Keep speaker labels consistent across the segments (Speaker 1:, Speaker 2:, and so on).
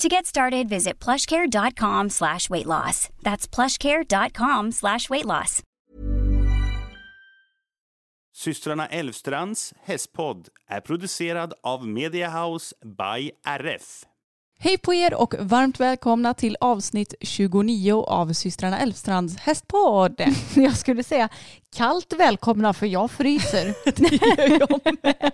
Speaker 1: To get started, visit plushcare.com slash weight loss. That's plushcare.com slash weight loss.
Speaker 2: Systrarna Elvstrands hästpodd är producerad av Media House by RF.
Speaker 3: Hej på er och varmt välkomna till avsnitt 29 av systrarna Elfstrands hästpodd.
Speaker 4: Jag skulle säga kallt välkomna för jag fryser.
Speaker 3: det gör jag med.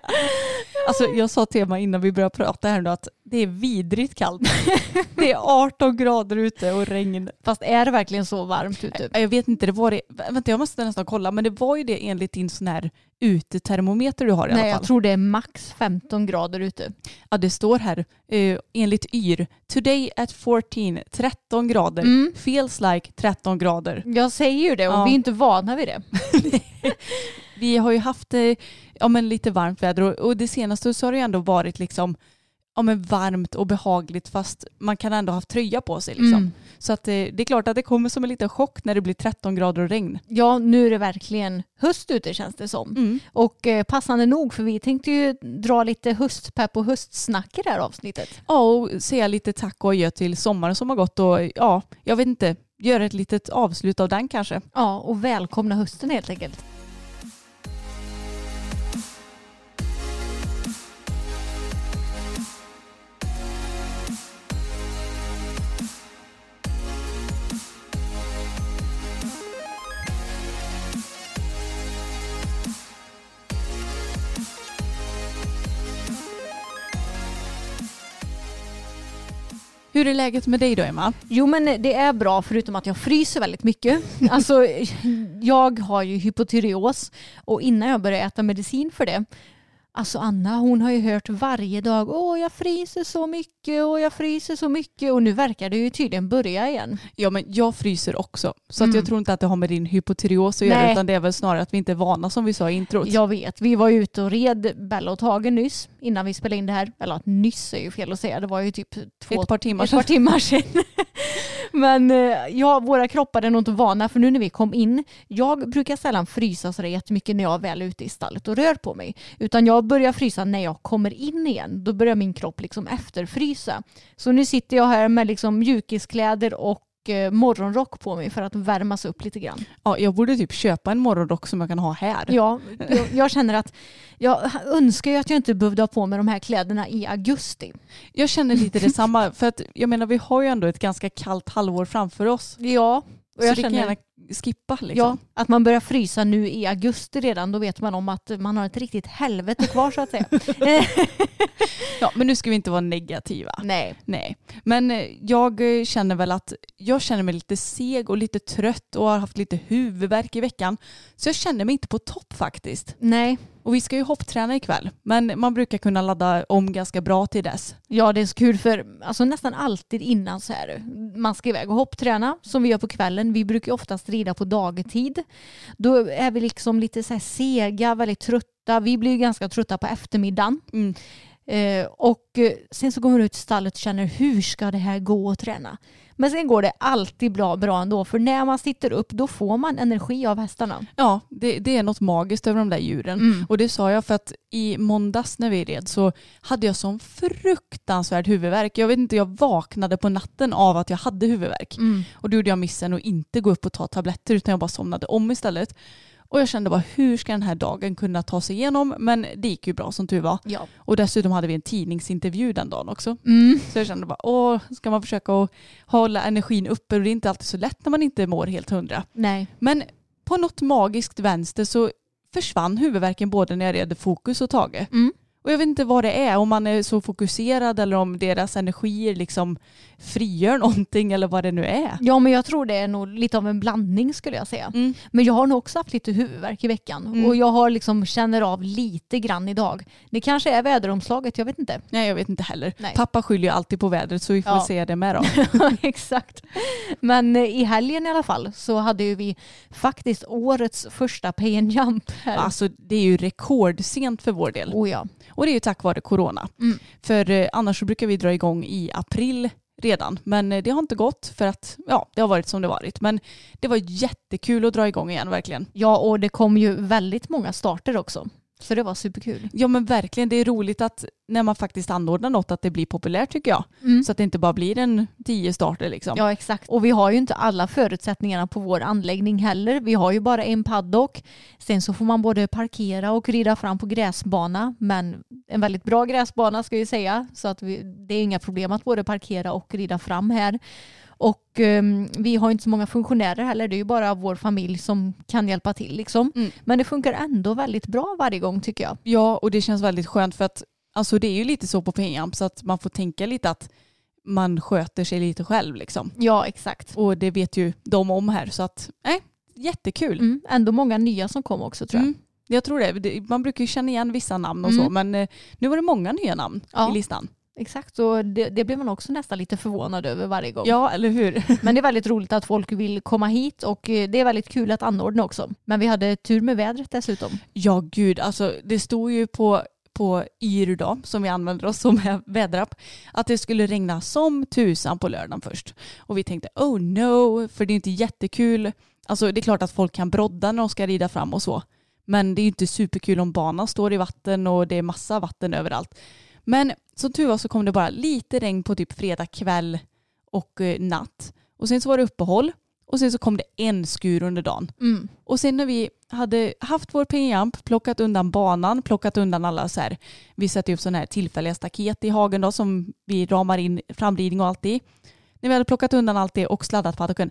Speaker 3: Alltså jag sa till Emma innan vi började prata här nu att det är vidrigt kallt. Det är 18 grader ute och regn.
Speaker 4: Fast är det verkligen så varmt ute?
Speaker 3: Jag vet inte, det var det. Vänta jag måste nästan kolla men det var ju det enligt din sån här utetermometer du har i
Speaker 4: Nej,
Speaker 3: alla fall.
Speaker 4: jag tror det är max 15 grader ute.
Speaker 3: Ja det står här eh, enligt YR Today at 14 13 grader
Speaker 4: Mm.
Speaker 3: feels like 13 grader.
Speaker 4: Jag säger ju det och
Speaker 3: Ja.
Speaker 4: vi är inte vana vid det.
Speaker 3: Vi har ju haft eh, ja, men lite varmt väder och, och det senaste så har det ju ändå varit liksom ja, men varmt och behagligt fast man kan ändå ha haft tröja på sig. Liksom.
Speaker 4: Mm.
Speaker 3: Så att, eh, det är klart att det kommer som en liten chock när det blir 13 grader och regn.
Speaker 4: Ja, nu är det verkligen höst ute känns det som.
Speaker 3: Mm.
Speaker 4: Och eh, passande nog för vi tänkte ju dra lite höstpepp och höstsnack i det här avsnittet.
Speaker 3: Ja, och säga lite tack och adjö till sommaren som har gått och ja, jag vet inte, göra ett litet avslut av den kanske.
Speaker 4: Ja, och välkomna hösten helt enkelt.
Speaker 3: Hur är läget med dig då Emma?
Speaker 4: Jo men det är bra förutom att jag fryser väldigt mycket. Alltså jag har ju hypotyreos och innan jag började äta medicin för det Alltså Anna hon har ju hört varje dag åh jag fryser så mycket och jag fryser så mycket och nu verkar det ju tydligen börja igen.
Speaker 3: Ja men jag fryser också. Så att
Speaker 4: Mm.
Speaker 3: jag tror inte att det har med din hypotyreos att göra
Speaker 4: Nej.
Speaker 3: utan det är väl snarare att vi inte är vana som vi sa i introt.
Speaker 4: Jag vet, vi var ute och red Bella och Tage nyss innan vi spelade in det här. Eller att nyss är ju fel att säga, det var ju typ två,
Speaker 3: Ett par timmar
Speaker 4: ett par
Speaker 3: sedan.
Speaker 4: timmar sedan. Men eh, ja, våra kroppar är nog inte vana för nu när vi kom in, jag brukar sällan frysa så jättemycket när jag väl är ute i stallet och rör på mig. Utan jag börjar frysa när jag kommer in igen. Då börjar min kropp liksom efterfrysa. Så nu sitter jag här med liksom mjukiskläder och morgonrock på mig för att värmas upp lite grann.
Speaker 3: Ja, jag borde typ köpa en morgonrock som jag kan ha här.
Speaker 4: Ja, jag, jag känner att jag önskar ju att jag inte behövde ha på mig de här kläderna i augusti.
Speaker 3: Jag känner lite detsamma för att jag menar vi har ju ändå ett ganska kallt halvår framför oss.
Speaker 4: Ja, och
Speaker 3: så
Speaker 4: jag
Speaker 3: det kan
Speaker 4: känner
Speaker 3: gärna skippa liksom.
Speaker 4: ja, att man börjar frysa nu i augusti redan, då vet man om att man har ett riktigt helvete kvar så att säga.
Speaker 3: Ja, men nu ska vi inte vara negativa.
Speaker 4: Nej.
Speaker 3: Nej, men eh, jag känner väl att jag känner mig lite seg och lite trött och har haft lite huvudvärk i veckan. Så jag känner mig inte på topp faktiskt.
Speaker 4: Nej,
Speaker 3: Och vi ska ju hoppträna ikväll, men man brukar kunna ladda om ganska bra till dess.
Speaker 4: ja det är så kul för alltså, nästan alltid innan så här, man ska iväg och hoppträna som vi gör på kvällen. Vi brukar ju oftast rida på dagtid. Då är vi liksom lite så här sega, väldigt trötta. Vi blir ju ganska trötta på eftermiddagen.
Speaker 3: Mm.
Speaker 4: Eh, och eh, sen så går man ut i stallet och känner hur ska det här gå att träna? Men sen går det alltid bra, bra ändå för när man sitter upp då får man energi av hästarna.
Speaker 3: Ja, det, det är något magiskt över de där djuren.
Speaker 4: Mm.
Speaker 3: Och det sa jag för att i måndags när vi red så hade jag sån fruktansvärd huvudvärk. Jag vet inte, jag vaknade på natten av att jag hade huvudvärk.
Speaker 4: Mm.
Speaker 3: Och då gjorde jag missen att inte gå upp och ta tabletter utan jag bara somnade om istället. Och jag kände bara hur ska den här dagen kunna ta sig igenom? Men det gick ju bra som tur var.
Speaker 4: Ja.
Speaker 3: Och dessutom hade vi en tidningsintervju den dagen också.
Speaker 4: Mm.
Speaker 3: Så jag kände bara åh, ska man försöka att hålla energin uppe och det är inte alltid så lätt när man inte mår helt hundra.
Speaker 4: Nej.
Speaker 3: Men på något magiskt vänster så försvann huvudvärken både när jag red fokus och Tage.
Speaker 4: Mm.
Speaker 3: Och jag vet inte vad det är, om man är så fokuserad eller om deras energier liksom frigör någonting eller vad det nu är.
Speaker 4: Ja men jag tror det är nog lite av en blandning skulle jag säga.
Speaker 3: Mm.
Speaker 4: Men jag har nog också haft lite huvudvärk i veckan
Speaker 3: Mm.
Speaker 4: och jag har liksom känner av lite grann idag. Det kanske är väderomslaget, jag vet inte.
Speaker 3: Nej jag vet inte heller.
Speaker 4: Nej.
Speaker 3: Pappa skyller ju alltid på vädret så vi får
Speaker 4: Ja.
Speaker 3: se det med då.
Speaker 4: Exakt. Men eh, i helgen i alla fall så hade ju vi faktiskt årets första pay and jump här.
Speaker 3: Alltså det är ju rekordsent för vår del.
Speaker 4: Oh ja.
Speaker 3: Och det är ju tack vare corona.
Speaker 4: Mm.
Speaker 3: För eh, annars så brukar vi dra igång i april redan. Men eh, det har inte gått för att ja, det har varit som det varit. Men det var jättekul att dra igång igen verkligen.
Speaker 4: ja, och det kom ju väldigt många starter också. Så det var superkul.
Speaker 3: Ja men verkligen, det är roligt att när man faktiskt anordnar något att det blir populärt tycker jag. Så att det inte bara blir en tio starter liksom.
Speaker 4: Ja exakt. Och vi har ju inte alla förutsättningarna på vår anläggning heller. Vi har ju bara en paddock. Sen så får man både parkera och rida fram på gräsbana. Men en väldigt bra gräsbana ska jag säga. Så att vi, det är inga problem att både parkera och rida fram här. Och ehm, vi har inte så många funktionärer heller. Det är ju bara vår familj som kan hjälpa till liksom.
Speaker 3: Mm.
Speaker 4: Men det funkar ändå väldigt bra varje gång tycker jag.
Speaker 3: Ja, och det känns väldigt skönt för att alltså det är ju lite så på Pengamp så att man får tänka lite att man sköter sig lite själv liksom.
Speaker 4: Ja exakt.
Speaker 3: Och det vet ju de om här så att, nej, jättekul.
Speaker 4: Mm. Ändå många nya som kom också tror jag.
Speaker 3: Mm. Jag tror det. Man brukar ju känna igen vissa namn och så
Speaker 4: Mm.
Speaker 3: men eh, nu var det många nya namn
Speaker 4: Ja.
Speaker 3: i listan.
Speaker 4: Exakt, och det, det blir man också nästan lite förvånad över varje gång.
Speaker 3: Ja, eller hur?
Speaker 4: Men det är väldigt roligt att folk vill komma hit och eh, det är väldigt kul att anordna också. Men vi hade tur med vädret dessutom.
Speaker 3: Ja, gud. Alltså, det stod ju på, på Yr då, som vi använder oss som väderapp, att det skulle regna som tusan på lördagen först. Och vi tänkte, oh no, för det är inte jättekul. Alltså det är klart att folk kan brodda när de ska rida fram och så. Men det är inte superkul om banan står i vatten och det är massa vatten överallt. Men som tur var så kom det bara lite regn på typ fredag kväll och eh, natt. Och sen så var det uppehåll och sen så kom det en skur under dagen. Och sen när vi hade haft vår pinjamp, plockat undan banan, plockat undan alla så här, vi sätter upp sådana här tillfälliga staket i hagen då som vi ramar in framridning och allt i. När vi hade plockat undan allt det och sladdat paddocken,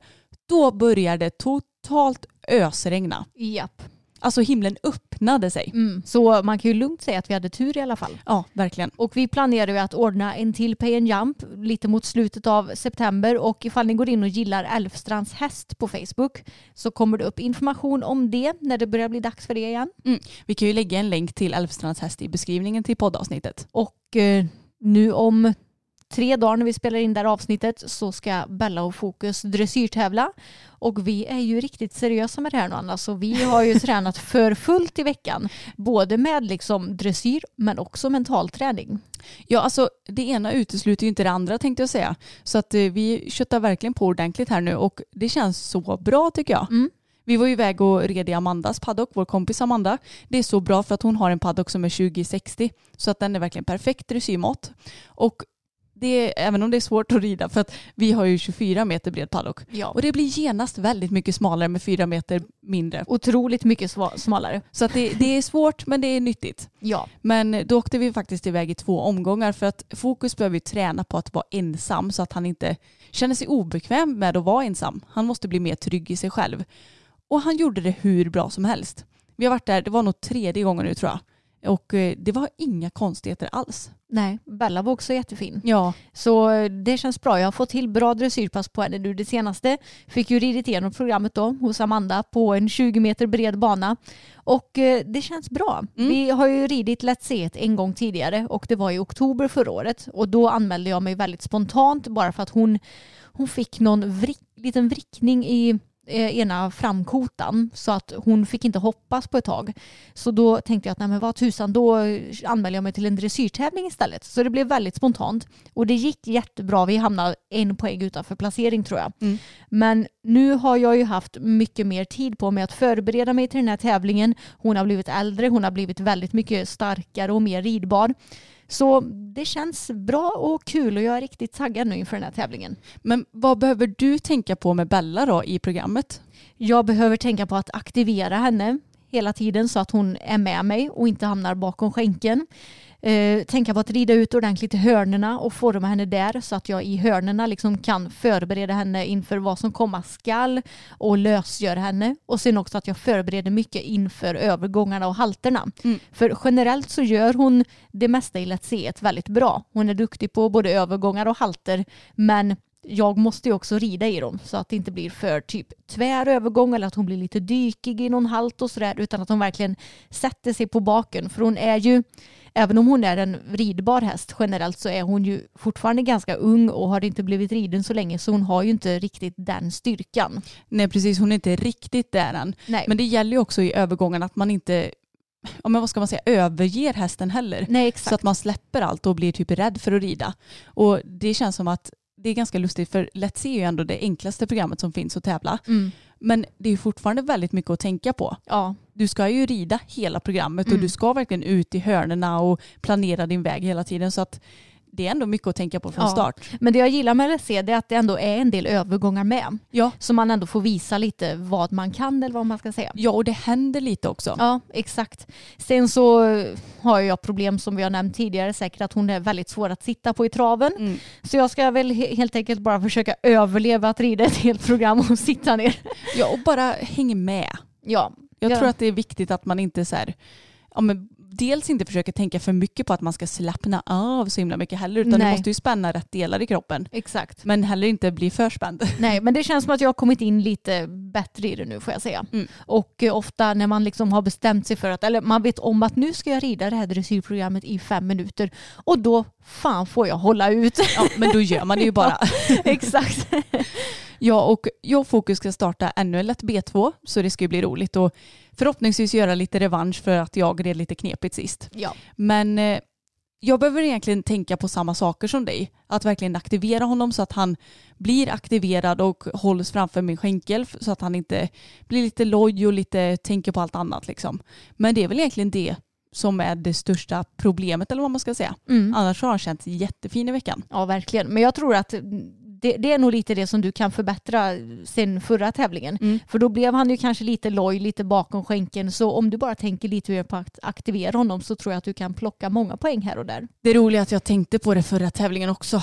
Speaker 3: då började det totalt ösregna.
Speaker 4: Japp.
Speaker 3: Alltså himlen öppnade sig.
Speaker 4: Mm. Så man kan ju lugnt säga att vi hade tur i alla fall.
Speaker 3: Ja, verkligen.
Speaker 4: Och vi planerar ju att ordna en till Pay and Jump lite mot slutet av september och ifall ni går in och gillar Älvstrands häst på Facebook så kommer det upp information om det när det börjar bli dags för det igen.
Speaker 3: Mm. Vi kan ju lägga en länk till Älvstrands häst i beskrivningen till poddavsnittet.
Speaker 4: Och eh, nu om tre dagar när vi spelar in det här avsnittet så ska Bella och Fokus dressyrtävla. Och vi är ju riktigt seriösa med det här nu Anna, så vi har ju tränat för fullt i veckan. Både med liksom dressyr men också mental träning.
Speaker 3: Ja, alltså det ena utesluter ju inte det andra tänkte jag säga. Så att eh, vi köttar verkligen på ordentligt här nu och det känns så bra tycker jag.
Speaker 4: Mm.
Speaker 3: Vi var ju iväg och red i Amandas paddock, vår kompis Amanda. Det är så bra för att hon har en paddock som är 2060 så att den är verkligen perfekt dressyrmått. Och det är, även om det är svårt att rida för att vi har ju 24 meter bred paddock
Speaker 4: Ja.
Speaker 3: och det blir genast väldigt mycket smalare med 4 meter mindre.
Speaker 4: Otroligt mycket smalare.
Speaker 3: Så att det, det är svårt men det är nyttigt.
Speaker 4: Ja.
Speaker 3: Men då åkte vi faktiskt iväg i två omgångar för att Fokus behöver ju träna på att vara ensam så att han inte känner sig obekväm med att vara ensam. Han måste bli mer trygg i sig själv. Och han gjorde det hur bra som helst. Vi har varit där, det var nog tredje gången nu tror jag. Och eh, det var inga konstigheter alls.
Speaker 4: Nej, Bella var också jättefin.
Speaker 3: Ja,
Speaker 4: Så eh, det känns bra. Jag har fått till bra dressyrpass på henne nu det senaste. Fick ju ridit igenom programmet då hos Amanda på en 20 meter bred bana. Och eh, det känns bra.
Speaker 3: Mm.
Speaker 4: Vi har ju ridit Let's It en gång tidigare och det var i oktober förra året. Och då anmälde jag mig väldigt spontant bara för att hon, hon fick någon vrick, liten vrickning i ena framkotan så att hon fick inte hoppas på ett tag. Så då tänkte jag att nej men vad tusan, då anmälde jag mig till en dressyrtävling istället. Så det blev väldigt spontant. Och det gick jättebra. Vi hamnade en poäng utanför placering tror jag.
Speaker 3: Mm.
Speaker 4: Men nu har jag ju haft mycket mer tid på mig att förbereda mig till den här tävlingen. Hon har blivit äldre, hon har blivit väldigt mycket starkare och mer ridbar. Så det känns bra och kul och jag är riktigt taggad nu inför den här tävlingen.
Speaker 3: men vad behöver du tänka på med Bella då i programmet?
Speaker 4: Jag behöver tänka på att aktivera henne hela tiden så att hon är med mig och inte hamnar bakom skänken. Eh, tänka på att rida ut ordentligt i hörnerna och forma henne där så att jag i hörnerna liksom kan förbereda henne inför vad som komma skall och lösgöra henne. Och sen också att jag förbereder mycket inför övergångarna och halterna.
Speaker 3: Mm.
Speaker 4: För generellt så gör hon det mesta i Let's See väldigt bra. Hon är duktig på både övergångar och halter men jag måste ju också rida i dem så att det inte blir för typ tvär övergång eller att hon blir lite dykig i någon halt och sådär utan att hon verkligen sätter sig på baken för hon är ju Även om hon är en ridbar häst generellt så är hon ju fortfarande ganska ung och har inte blivit riden så länge så hon har ju inte riktigt den styrkan.
Speaker 3: Nej precis, hon är inte riktigt där än.
Speaker 4: Nej,
Speaker 3: Men det gäller ju också i övergången att man inte ja, men vad ska man säga, överger hästen heller.
Speaker 4: Nej.
Speaker 3: Så att man släpper allt och blir typ rädd för att rida. Och det känns som att det är ganska lustigt för Let's See är ju ändå det enklaste programmet som finns att tävla.
Speaker 4: mm.
Speaker 3: Men det är fortfarande väldigt mycket att tänka på.
Speaker 4: Ja,
Speaker 3: Du ska ju rida hela programmet och
Speaker 4: Mm.
Speaker 3: du ska verkligen ut i hörnerna och planera din väg hela tiden. Så att det är ändå mycket att tänka på från
Speaker 4: Ja.
Speaker 3: start.
Speaker 4: men det jag gillar med Let's Se det är att det ändå är en del övergångar med.
Speaker 3: Ja.
Speaker 4: Så man ändå får visa lite vad man kan eller vad man ska säga.
Speaker 3: ja, och det händer lite också.
Speaker 4: Ja, exakt. Sen så har jag problem som vi har nämnt tidigare säkert att hon är väldigt svår att sitta på i traven.
Speaker 3: Mm.
Speaker 4: Så jag ska väl he- helt enkelt bara försöka överleva att rida ett helt program och sitta ner.
Speaker 3: Ja, och bara häng med.
Speaker 4: Ja,
Speaker 3: Jag
Speaker 4: Ja.
Speaker 3: tror att det är viktigt att man inte så här, ja, men dels inte försöker tänka för mycket på att man ska slappna av så himla mycket heller utan du
Speaker 4: Nej.
Speaker 3: måste ju spänna rätt delar i kroppen.
Speaker 4: exakt.
Speaker 3: Men heller inte bli för spänd.
Speaker 4: Nej, men det känns som att jag har kommit in lite bättre i det nu får jag säga.
Speaker 3: Mm.
Speaker 4: Och eh, ofta när man liksom har bestämt sig för att, eller man vet om att nu ska jag rida det här dressyrprogrammet i fem minuter och då fan får jag hålla ut.
Speaker 3: Ja, men då gör man det ju bara.
Speaker 4: exakt.
Speaker 3: Ja, och jag och Fokus ska starta ännu en lätt B2 så det ska ju bli roligt och förhoppningsvis göra lite revansch för att jag red lite knepigt sist.
Speaker 4: Ja.
Speaker 3: Men eh, jag behöver egentligen tänka på samma saker som dig. Att verkligen aktivera honom så att han blir aktiverad och hålls framför min skänkel så att han inte blir lite loj och lite tänker på allt annat liksom. Men det är väl egentligen det som är det största problemet eller vad man ska säga.
Speaker 4: Mm.
Speaker 3: Annars har han känts jättefin i veckan.
Speaker 4: Ja, verkligen. Men jag tror att det, det är nog lite det som du kan förbättra sen förra tävlingen.
Speaker 3: Mm.
Speaker 4: För då blev han ju kanske lite loj, lite bakom skänken. Så om du bara tänker lite mer på att aktivera honom så tror jag att du kan plocka många poäng här och där.
Speaker 3: Det roliga är att jag tänkte på det förra tävlingen också.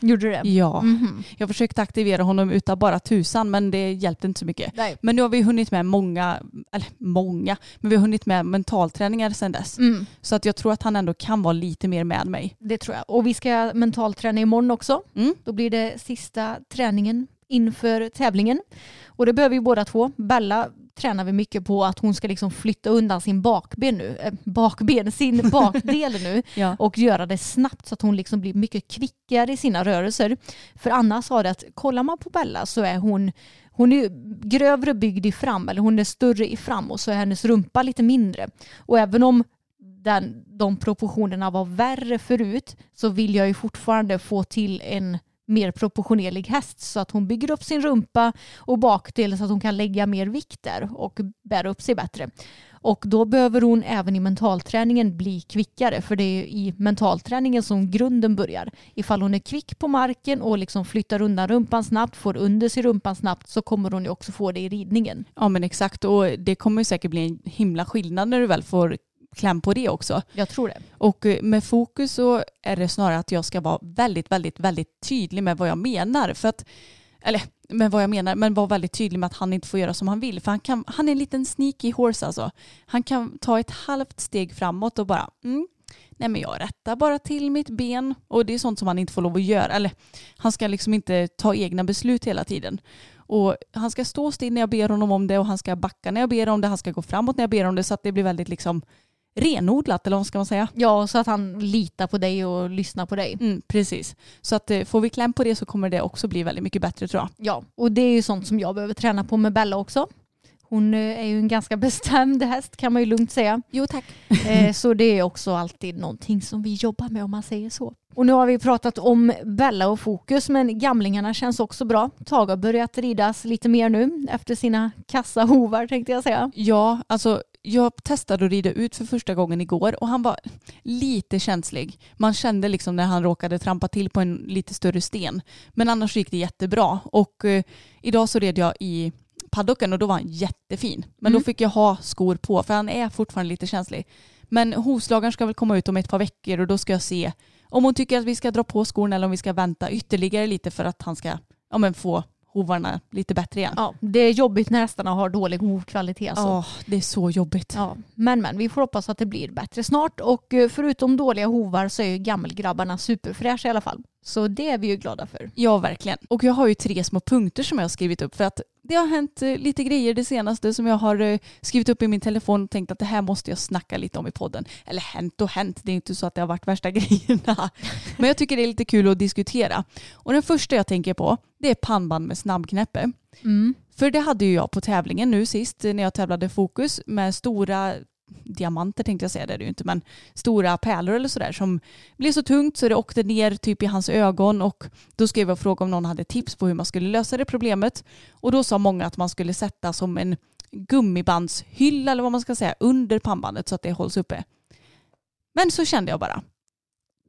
Speaker 4: Gjorde du det?
Speaker 3: Ja,
Speaker 4: Mhm.
Speaker 3: jag försökte aktivera honom utan bara tusan men det hjälpte inte så mycket.
Speaker 4: Nej.
Speaker 3: Men nu har vi hunnit med många, eller många, men vi har hunnit med mentalträningar sedan dess.
Speaker 4: Mm,
Speaker 3: Så att jag tror att han ändå kan vara lite mer med mig.
Speaker 4: det tror jag. Och vi ska mentalträna imorgon också.
Speaker 3: Mm.
Speaker 4: Då blir det sista träningen inför tävlingen. Och det behöver ju båda två. Bella tränar vi mycket på att hon ska liksom flytta undan sin bakben nu, äh, bakben, sin bakdel nu
Speaker 3: Ja.
Speaker 4: och göra det snabbt så att hon liksom blir mycket kvickare i sina rörelser. För annars har det att kollar man på Bella så är hon hon är grövre byggd i fram eller hon är större i fram och så är hennes rumpa lite mindre. Och även om den, de proportionerna var värre förut så vill jag ju fortfarande få till en mer proportionerlig häst så att hon bygger upp sin rumpa och bakdel så att hon kan lägga mer vikt där och bära upp sig bättre. Och då behöver hon även i mentalträningen bli kvickare för det är i mentalträningen som grunden börjar. Ifall hon är kvick på marken och liksom flyttar undan rumpan snabbt, får under sig rumpan snabbt så kommer hon ju också få det i ridningen.
Speaker 3: ja men exakt och det kommer ju säkert bli en himla skillnad när du väl får kläm på det också.
Speaker 4: Jag tror det.
Speaker 3: Och eh, med fokus så är det snarare att jag ska vara väldigt, väldigt, väldigt tydlig med vad jag menar. För att, eller med vad jag menar, men vara väldigt tydlig med att han inte får göra som han vill. För han, kan, han är en liten sneaky horse alltså. Han kan ta ett halvt steg framåt och bara, mm, nej men jag rättar bara till mitt ben. Och det är sånt som han inte får lov att göra. Eller han ska liksom inte ta egna beslut hela tiden. Och han ska stå still när jag ber honom om det och han ska backa när jag ber om det. Han ska gå framåt när jag ber om det så att det blir väldigt liksom renodlat eller vad ska man säga?
Speaker 4: Ja, så att han litar på dig och lyssnar på dig.
Speaker 3: Mm, precis. Så att eh, får vi kläm på det så kommer det också bli väldigt mycket bättre tror jag.
Speaker 4: Ja, och det är ju sånt som jag behöver träna på med Bella också. Hon eh, är ju en ganska bestämd häst kan man ju lugnt säga.
Speaker 3: Jo tack.
Speaker 4: Eh, Så det är också alltid någonting som vi jobbar med om man säger så. Och nu har vi pratat om Bella och fokus men gamlingarna känns också bra. Tage har börjat ridas lite mer nu efter sina kassa hovar tänkte jag säga.
Speaker 3: Ja, alltså jag testade att rida ut för första gången igår och han var lite känslig. Man kände liksom när han råkade trampa till på en lite större sten. Men annars gick det jättebra och eh, idag så red jag i paddocken och då var han jättefin. Men då
Speaker 4: Mm.
Speaker 3: fick jag ha skor på för han är fortfarande lite känslig. Men hovslagaren ska väl komma ut om ett par veckor och då ska jag se om hon tycker att vi ska dra på skorna eller om vi ska vänta ytterligare lite för att han ska ja, men få hovarna lite bättre igen.
Speaker 4: Ja, det är jobbigt när hästarna har dålig hovkvalitet. Alltså.
Speaker 3: Ja, det är så jobbigt.
Speaker 4: Ja, men men vi får hoppas att det blir bättre snart och eh, förutom dåliga hovar så är ju gammelgrabbarna superfräscha i alla fall. Så det är vi ju glada för.
Speaker 3: Ja, verkligen. Och jag har ju tre små punkter som jag har skrivit upp för att det har hänt eh, lite grejer det senaste som jag har eh, skrivit upp i min telefon och tänkt att det här måste jag snacka lite om i podden. Eller hänt och hänt, det är inte så att det har varit värsta grejerna. Men jag tycker det är lite kul att diskutera. Och den första jag tänker på det är pannband med snabbknäppe.
Speaker 4: Mm.
Speaker 3: För det hade ju jag på tävlingen nu sist när jag tävlade fokus med stora diamanter tänkte jag säga, det är det ju inte, men stora pärlor eller sådär som blev så tungt så det åkte ner typ i hans ögon och då skrev jag och frågade om någon hade tips på hur man skulle lösa det problemet och då sa många att man skulle sätta som en gummibandshylla eller vad man ska säga under pannbandet så att det hålls uppe. Men så kände jag bara,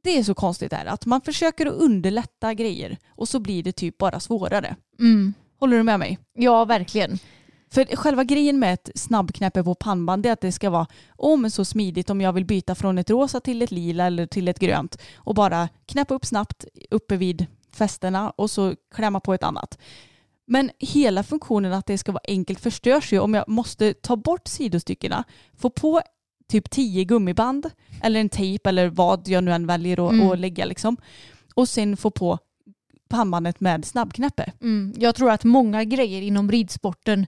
Speaker 3: det är så konstigt där att man försöker att underlätta grejer och så blir det typ bara svårare.
Speaker 4: Mm.
Speaker 3: Håller du med mig?
Speaker 4: Ja, verkligen.
Speaker 3: För själva grejen med ett snabbknäppe på pannband är att det ska vara oh, men så smidigt om jag vill byta från ett rosa till ett lila eller till ett grönt och bara knäppa upp snabbt uppe vid fästena och så klämma på ett annat. Men hela funktionen att det ska vara enkelt förstörs ju om jag måste ta bort sidostyckena, få på typ tio gummiband eller en tejp eller vad jag nu än väljer att,
Speaker 4: Mm.
Speaker 3: lägga liksom och sen få på pannbandet med snabbknäppe.
Speaker 4: Mm. Jag tror att många grejer inom ridsporten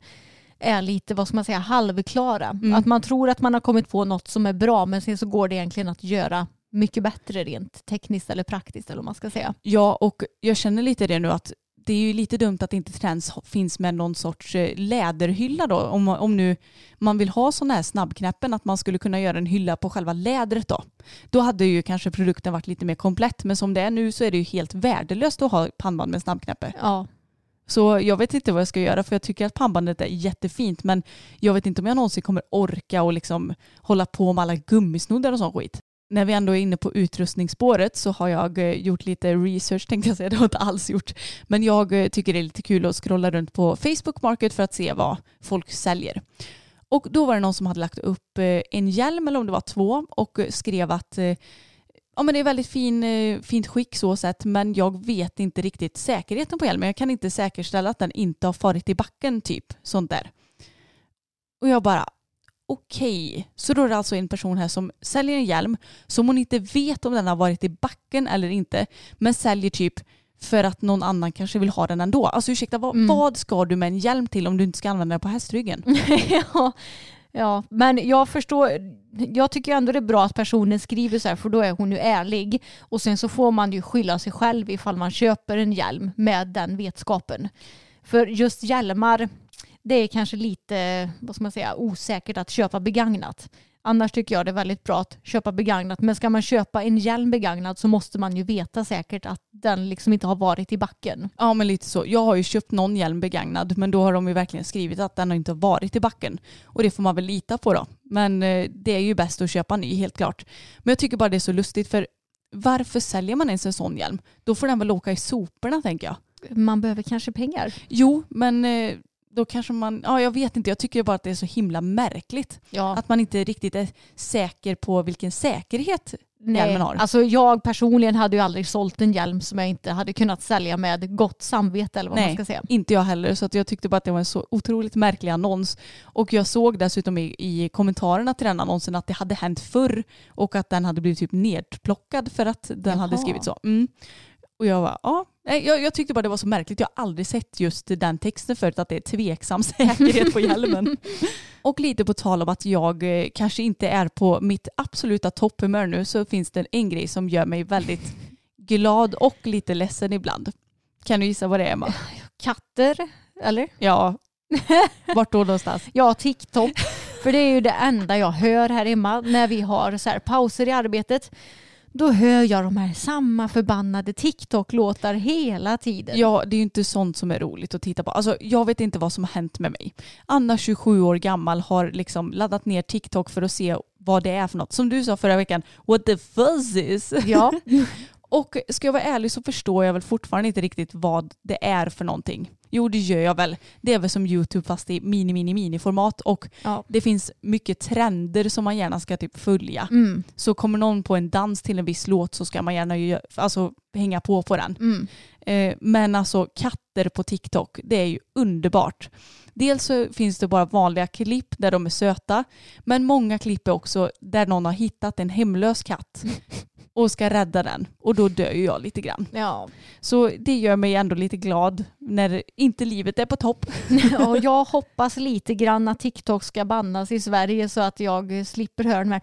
Speaker 4: är lite, vad ska man säga, halvklara.
Speaker 3: Mm.
Speaker 4: Att man tror att man har kommit på något som är bra men sen så går det egentligen att göra mycket bättre rent tekniskt eller praktiskt eller vad man ska säga.
Speaker 3: Ja, och jag känner lite det nu att det är ju lite dumt att inte Trends finns med någon sorts eh, läderhylla då. Om, om nu man vill ha sådana här snabbknäppen, att man skulle kunna göra en hylla på själva lädret då. Då hade ju kanske produkten varit lite mer komplett, men som det är nu så är det ju helt värdelöst att ha pannband med snabbknäppe.
Speaker 4: Ja,
Speaker 3: så jag vet inte vad jag ska göra för jag tycker att pannbandet är jättefint men jag vet inte om jag någonsin kommer orka och liksom hålla på med alla gummisnoddar och sån skit. När vi ändå är inne på utrustningsspåret så har jag eh, gjort lite research tänkte jag säga, det har jag inte alls gjort. Men jag eh, tycker det är lite kul att scrolla runt på Facebook Market för att se vad folk säljer. Och då var det någon som hade lagt upp eh, en hjälm eller om det var två och skrev att ja, men det är väldigt fin, eh, fint skick så sett men jag vet inte riktigt säkerheten på hjälmen. Jag kan inte säkerställa att den inte har farit i backen typ. Sånt där. Och jag bara okej. Så då är det alltså en person här som säljer en hjälm som hon inte vet om den har varit i backen eller inte men säljer typ för att någon annan kanske vill ha den ändå. Alltså ursäkta, vad,
Speaker 4: Mm.
Speaker 3: vad ska du med en hjälm till om du inte ska använda den på hästryggen?
Speaker 4: ja, ja, men jag förstår. Jag tycker ändå det är bra att personen skriver så här för då är hon ju ärlig. Och sen så får man ju skylla sig själv ifall man köper en hjälm med den vetskapen. För just hjälmar, det är kanske lite, vad ska man säga, osäkert att köpa begagnat. Annars tycker jag det är väldigt bra att köpa begagnat. Men ska man köpa en hjälm begagnad så måste man ju veta säkert att den liksom inte har varit i backen.
Speaker 3: Ja men lite så. Jag har ju köpt någon hjälm begagnad men då har de ju verkligen skrivit att den har inte varit i backen. Och det får man väl lita på då. Men eh, det är ju bäst att köpa ny helt klart. Men jag tycker bara det är så lustigt för varför säljer man ens en sån hjälm? Då får den väl åka i soporna tänker jag.
Speaker 4: Man behöver kanske pengar.
Speaker 3: Jo men eh, då kanske man, ja jag vet inte, jag tycker bara att det är så himla märkligt.
Speaker 4: Ja.
Speaker 3: Att man inte riktigt är säker på vilken säkerhet hjälmen har.
Speaker 4: Alltså jag personligen hade ju aldrig sålt en hjälm som jag inte hade kunnat sälja med gott samvete eller vad man
Speaker 3: Nej,
Speaker 4: ska säga.
Speaker 3: inte jag heller. Så att jag tyckte bara att det var en så otroligt märklig annons. Och jag såg dessutom i, i kommentarerna till den annonsen att det hade hänt förr och att den hade blivit typ nedplockad för att den hade
Speaker 4: Jaha.
Speaker 3: skrivit så. Mm. Och jag var ja, Nej, jag, jag tyckte bara det var så märkligt. Jag har aldrig sett just den texten förut att det är tveksam säkerhet på hjälmen. och lite på tal om att jag eh, kanske inte är på mitt absoluta topphumör nu så finns det en grej som gör mig väldigt glad och lite ledsen ibland. Kan du gissa vad det är Emma?
Speaker 4: Katter, eller?
Speaker 3: Ja. Vart då någonstans?
Speaker 4: Ja, TikTok. För det är ju det enda jag hör här hemma när vi har så pauser i arbetet. Då hör jag de här samma förbannade TikTok-låtar hela tiden.
Speaker 3: Ja, det är ju inte sånt som är roligt att titta på. Alltså, jag vet inte vad som har hänt med mig. Anna, 27 år gammal, har liksom laddat ner TikTok för att se vad det är för något. Som du sa förra veckan, what the fuzz is.
Speaker 4: Ja.
Speaker 3: Och ska jag vara ärlig så förstår jag väl fortfarande inte riktigt vad det är för någonting. Jo det gör jag väl. Det är väl som YouTube fast i mini mini mini format och
Speaker 4: Ja.
Speaker 3: det finns mycket trender som man gärna ska typ följa.
Speaker 4: Mm.
Speaker 3: Så kommer någon på en dans till en viss låt så ska man gärna ju, alltså, hänga på på den.
Speaker 4: Mm.
Speaker 3: Eh, men alltså katter på TikTok, det är ju underbart. Dels så finns det bara vanliga klipp där de är söta, men många klipp är också där någon har hittat en hemlös katt och ska rädda den. Och då dör ju jag lite grann.
Speaker 4: Ja.
Speaker 3: Så det gör mig ändå lite glad när inte livet är på topp.
Speaker 4: och jag hoppas lite grann att TikTok ska bannas i Sverige så att jag slipper höra de här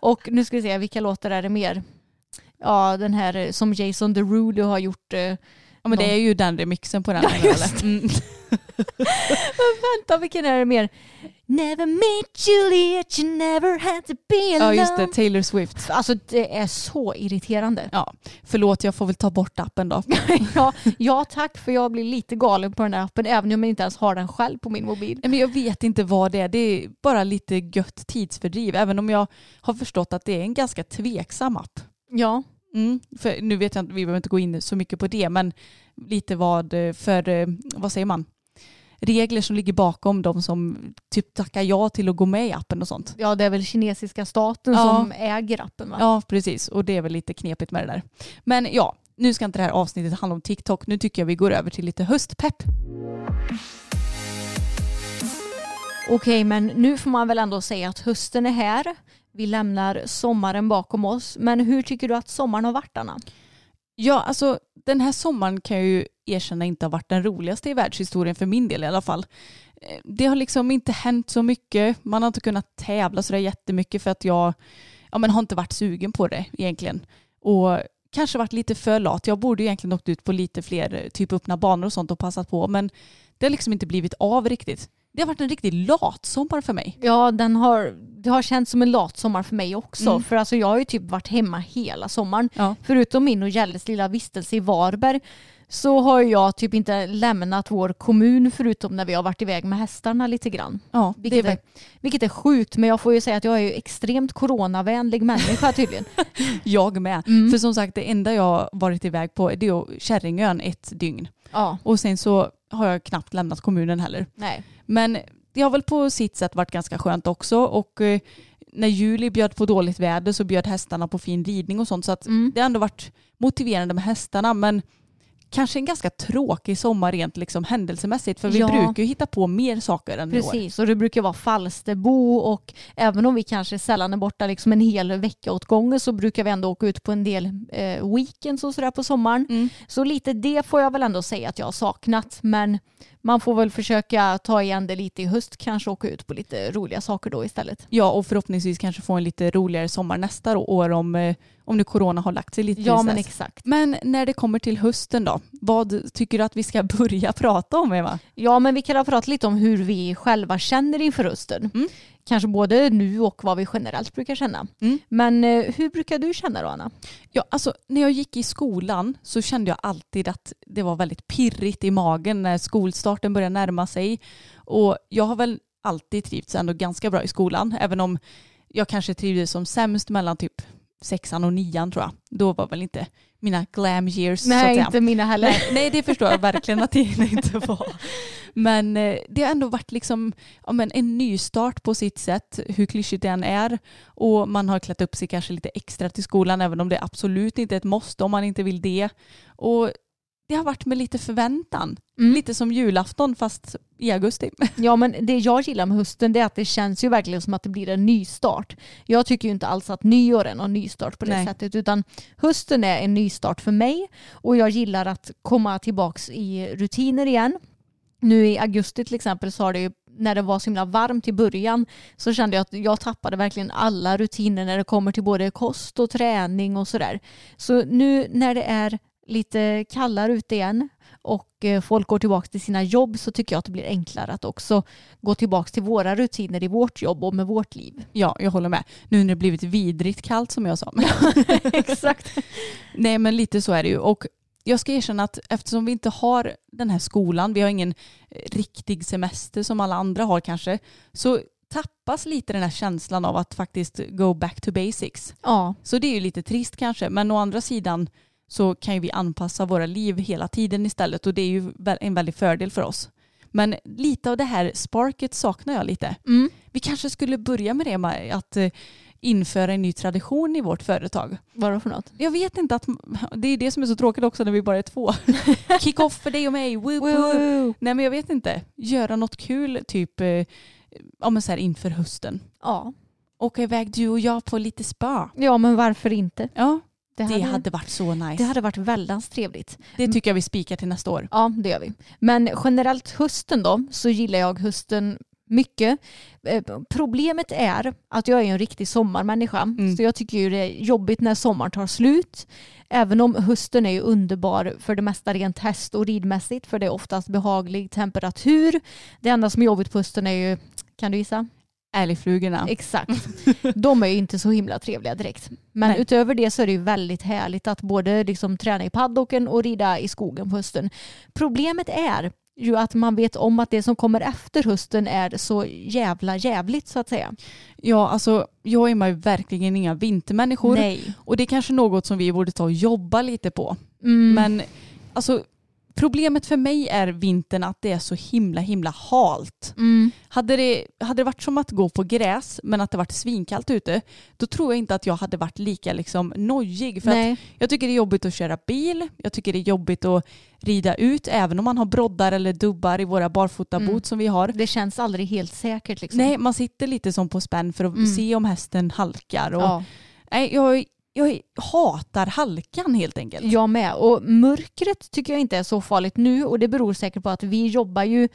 Speaker 4: och nu ska vi se vilka låtar är det mer? Ja den här som Jason Derulo har gjort.
Speaker 3: Ja, men det är ju den remixen på den.
Speaker 4: Ja, just?
Speaker 3: Mm.
Speaker 4: Vänta vilken är det mer? Never met Juliet, you never had to be alone.
Speaker 3: Ja just det, Taylor Swift.
Speaker 4: Alltså det är så irriterande.
Speaker 3: Ja, förlåt jag får väl ta bort appen då.
Speaker 4: ja, ja tack för jag blir lite galen på den där appen även om jag inte ens har den själv på min mobil.
Speaker 3: Nej, Men jag vet inte vad det är. Det är bara lite gött tidsfördriv. Även om jag har förstått att det är en ganska tveksam app.
Speaker 4: Ja,
Speaker 3: Mm. För nu vet jag inte, vi behöver inte gå in så mycket på det, men lite vad eh, för, eh, vad säger man, regler som ligger bakom de som typ tackar ja till att gå med i appen och sånt.
Speaker 4: ja det är väl kinesiska staten
Speaker 3: Ja.
Speaker 4: som äger appen va?
Speaker 3: Ja, precis. Och det är väl lite knepigt med det där. Men ja, nu ska inte det här avsnittet handla om TikTok. Nu tycker jag vi går över till lite höstpepp.
Speaker 4: Okej, men nu får man väl ändå säga att hösten är här. Vi lämnar sommaren bakom oss. Men hur tycker du att sommaren har varit Anna?
Speaker 3: Ja, alltså den här sommaren kan jag ju erkänna inte har varit den roligaste i världshistorien för min del i alla fall. Eh, det har liksom inte hänt så mycket. Man har inte kunnat tävla så där jättemycket för att jag ja, men har inte varit sugen på det egentligen. Och kanske varit lite för lat. Jag borde egentligen åkt ut på lite fler typ öppna banor och sånt och passat på. Men det har liksom inte blivit av riktigt. Det har varit en riktig latsommar för mig.
Speaker 4: Ja, den har, det har känts som en latsommar för mig också.
Speaker 3: Mm.
Speaker 4: För alltså jag har ju typ varit hemma hela sommaren.
Speaker 3: Ja.
Speaker 4: Förutom min och Gälles lilla vistelse i Varberg så har jag typ inte lämnat vår kommun förutom när vi har varit iväg med hästarna lite grann.
Speaker 3: Ja, det
Speaker 4: Vilket
Speaker 3: väl,
Speaker 4: är, vilket är sjukt men jag får ju säga att jag är ju extremt coronavänlig människa tydligen.
Speaker 3: jag med.
Speaker 4: Mm.
Speaker 3: För som sagt, det enda jag har varit iväg på det är Kärringön ett dygn.
Speaker 4: Ja,
Speaker 3: Och sen så har jag knappt lämnat kommunen heller.
Speaker 4: nej.
Speaker 3: Men det har väl på sitt sätt varit ganska skönt också. Och eh, när juli bjöd på dåligt väder så bjöd hästarna på fin ridning och sånt. Så att
Speaker 4: Mm.
Speaker 3: det har ändå varit motiverande med hästarna. Men kanske en ganska tråkig sommar rent liksom händelsemässigt. För vi
Speaker 4: Ja.
Speaker 3: brukar ju hitta på mer saker än i år.
Speaker 4: Precis, och det brukar vara Falsterbo och även om vi kanske sällan är borta liksom en hel vecka åt gången så brukar vi ändå åka ut på en del eh, weekends och sådär på sommaren.
Speaker 3: Mm.
Speaker 4: Så lite det får jag väl ändå säga att jag har saknat men man får väl försöka ta igen det lite i höst kanske åka ut på lite roliga saker då istället.
Speaker 3: Ja, och förhoppningsvis kanske få en lite roligare sommar nästa år om, eh, om nu corona har lagt sig lite
Speaker 4: Ja men exakt.
Speaker 3: Men när det kommer till hösten då, vad tycker du att vi ska börja prata om Eva?
Speaker 4: Ja men vi kan ha pratat lite om hur vi själva känner inför hösten.
Speaker 3: Mm.
Speaker 4: Kanske både nu och vad vi generellt brukar känna.
Speaker 3: Mm.
Speaker 4: Men eh, hur brukar du känna då Anna?
Speaker 3: Ja, alltså, när jag gick i skolan så kände jag alltid att det var väldigt pirrigt i magen när skolstarten började närma sig. Och jag har väl alltid trivts ändå ganska bra i skolan, även om jag kanske trivdes som sämst mellan typ sexan och nian tror jag. Då var väl inte mina glam years
Speaker 4: Nej inte mina heller.
Speaker 3: Nej, nej, det förstår jag verkligen att det inte var. Men eh, det har ändå varit liksom, ja, men en nystart på sitt sätt, hur klyschigt det än är. Och man har klätt upp sig kanske lite extra till skolan, även om det absolut inte är ett måste om man inte vill det. Och det har varit med lite förväntan.
Speaker 4: Mm.
Speaker 3: Lite som julafton fast i augusti.
Speaker 4: Ja men det jag gillar med hösten det är att det känns ju verkligen som att det blir en nystart. Jag tycker ju inte alls att nyår är någon nystart på det
Speaker 3: Nej.
Speaker 4: sättet utan hösten är en nystart för mig och jag gillar att komma tillbaks i rutiner igen. Nu i augusti till exempel så har det ju när det var så himla varmt i början så kände jag att jag tappade verkligen alla rutiner när det kommer till både kost och träning och sådär. Så nu när det är lite kallare ute igen och eh, folk går tillbaka till sina jobb så tycker jag att det blir enklare att också gå tillbaka till våra rutiner i vårt jobb och med vårt liv.
Speaker 3: Ja, jag håller med. Nu när det blivit vidrigt kallt som jag sa.
Speaker 4: Exakt.
Speaker 3: Nej men lite så är det ju. Och jag ska erkänna att eftersom vi inte har den här skolan, vi har ingen eh, riktig semester som alla andra har kanske, så tappas lite den här känslan av att faktiskt go back to basics.
Speaker 4: Ja,
Speaker 3: Så det är ju lite trist kanske, men å andra sidan så kan ju vi anpassa våra liv hela tiden istället och det är ju en väldig fördel för oss. Men lite av det här sparket saknar jag lite.
Speaker 4: mm.
Speaker 3: Vi kanske skulle börja med det med att eh, införa en ny tradition i vårt företag.
Speaker 4: vadå för något?
Speaker 3: Jag vet inte att det är det som är så tråkigt också när vi bara är två. Kick off för dig och mig. Woo, woo.
Speaker 4: Woo.
Speaker 3: Nej men jag vet inte. Göra något kul typ eh, ja, men så här inför hösten.
Speaker 4: Ja.
Speaker 3: Åka iväg du och jag på lite spa.
Speaker 4: ja, men varför inte?
Speaker 3: Ja,
Speaker 4: Det
Speaker 3: det
Speaker 4: hade,
Speaker 3: hade varit så nice.
Speaker 4: det hade varit väldigt trevligt.
Speaker 3: Det tycker jag vi spikar till nästa år.
Speaker 4: Ja, det gör vi. Men generellt hösten då, så gillar jag hösten mycket. Eh, Problemet är att jag är en riktig sommarmänniska.
Speaker 3: Mm.
Speaker 4: Så jag tycker ju det är jobbigt när sommaren tar slut. Även om hösten är ju underbar för det mesta rent häst och ridmässigt. För det är oftast behaglig temperatur. Det enda som är jobbigt på hösten är ju, kan du gissa?
Speaker 3: Älgflugorna.
Speaker 4: Exakt. De är ju inte så himla trevliga direkt. Men
Speaker 3: Nej.
Speaker 4: utöver det så är det ju väldigt härligt att både liksom träna i paddocken och rida i skogen på hösten. Problemet är ju att man vet om att det som kommer efter hösten är så jävla jävligt så att säga.
Speaker 3: Ja, alltså jag är man ju verkligen inga vintermänniskor.
Speaker 4: Nej.
Speaker 3: Och det är kanske något som vi borde ta och jobba lite på.
Speaker 4: Mm.
Speaker 3: Men alltså problemet för mig är vintern att det är så himla himla halt.
Speaker 4: Mm.
Speaker 3: Hade det, hade det varit som att gå på gräs men att det varit svinkallt ute då tror jag inte att jag hade varit lika liksom nojig. För att jag tycker det är jobbigt att köra bil, jag tycker det är jobbigt att rida ut även om man har broddar eller dubbar i våra barfotabot
Speaker 4: Mm.
Speaker 3: som vi har.
Speaker 4: Det känns aldrig helt säkert. Liksom.
Speaker 3: Nej, man sitter lite som på spänn för att
Speaker 4: Mm.
Speaker 3: se om hästen halkar. Och,
Speaker 4: Ja.
Speaker 3: nej, jag, jag hatar halkan helt enkelt.
Speaker 4: Jag med. Och mörkret tycker jag inte är så farligt nu och det beror säkert på att vi jobbar ju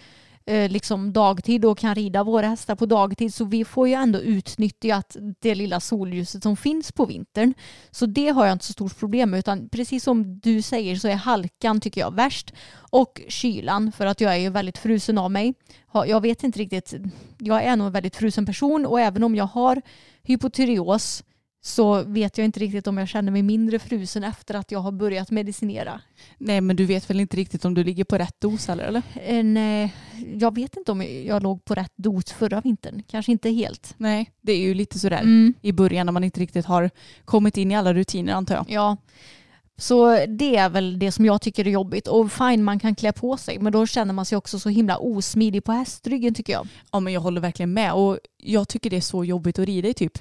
Speaker 4: eh, liksom dagtid och kan rida våra hästar på dagtid så vi får ju ändå utnyttja det lilla solljuset som finns på vintern. Så det har jag inte så stort problem med utan precis som du säger så är halkan tycker jag värst och kylan för att jag är ju väldigt frusen av mig. Jag vet inte riktigt, jag är nog en väldigt frusen person och även om jag har hypotyreos så vet jag inte riktigt om jag känner mig mindre frusen efter att jag har börjat medicinera.
Speaker 3: Nej, men du vet väl inte riktigt om du ligger på rätt dos eller?
Speaker 4: En, eh, jag vet inte om jag låg på rätt dos förra vintern. Kanske inte helt.
Speaker 3: Nej, det är ju lite sådär
Speaker 4: Mm.
Speaker 3: i början när man inte riktigt har kommit in i alla rutiner antar jag.
Speaker 4: Ja. Så det är väl det som jag tycker är jobbigt. Och fine, man kan klä på sig, men då känner man sig också så himla osmidig på hästryggen tycker jag.
Speaker 3: Ja, men jag håller verkligen med och jag tycker det är så jobbigt att rida i typ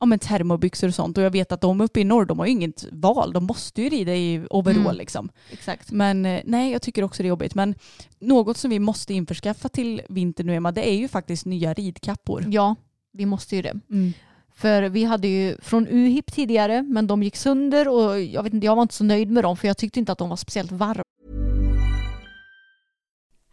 Speaker 3: ja, men termobyxor och sånt och jag vet att de uppe i norr de har ju inget val, de måste ju rida i overall
Speaker 4: Mm.
Speaker 3: liksom.
Speaker 4: Exakt.
Speaker 3: Men eh, nej, jag tycker också det är jobbigt. Men något som vi måste införskaffa till vintern nu Emma, det är ju faktiskt nya ridkappor.
Speaker 4: Ja, vi måste ju det.
Speaker 3: Mm.
Speaker 4: För vi hade ju från UHIP tidigare, men de gick sönder och jag vet inte, jag var inte så nöjd med dem för jag tyckte inte att de var speciellt varma.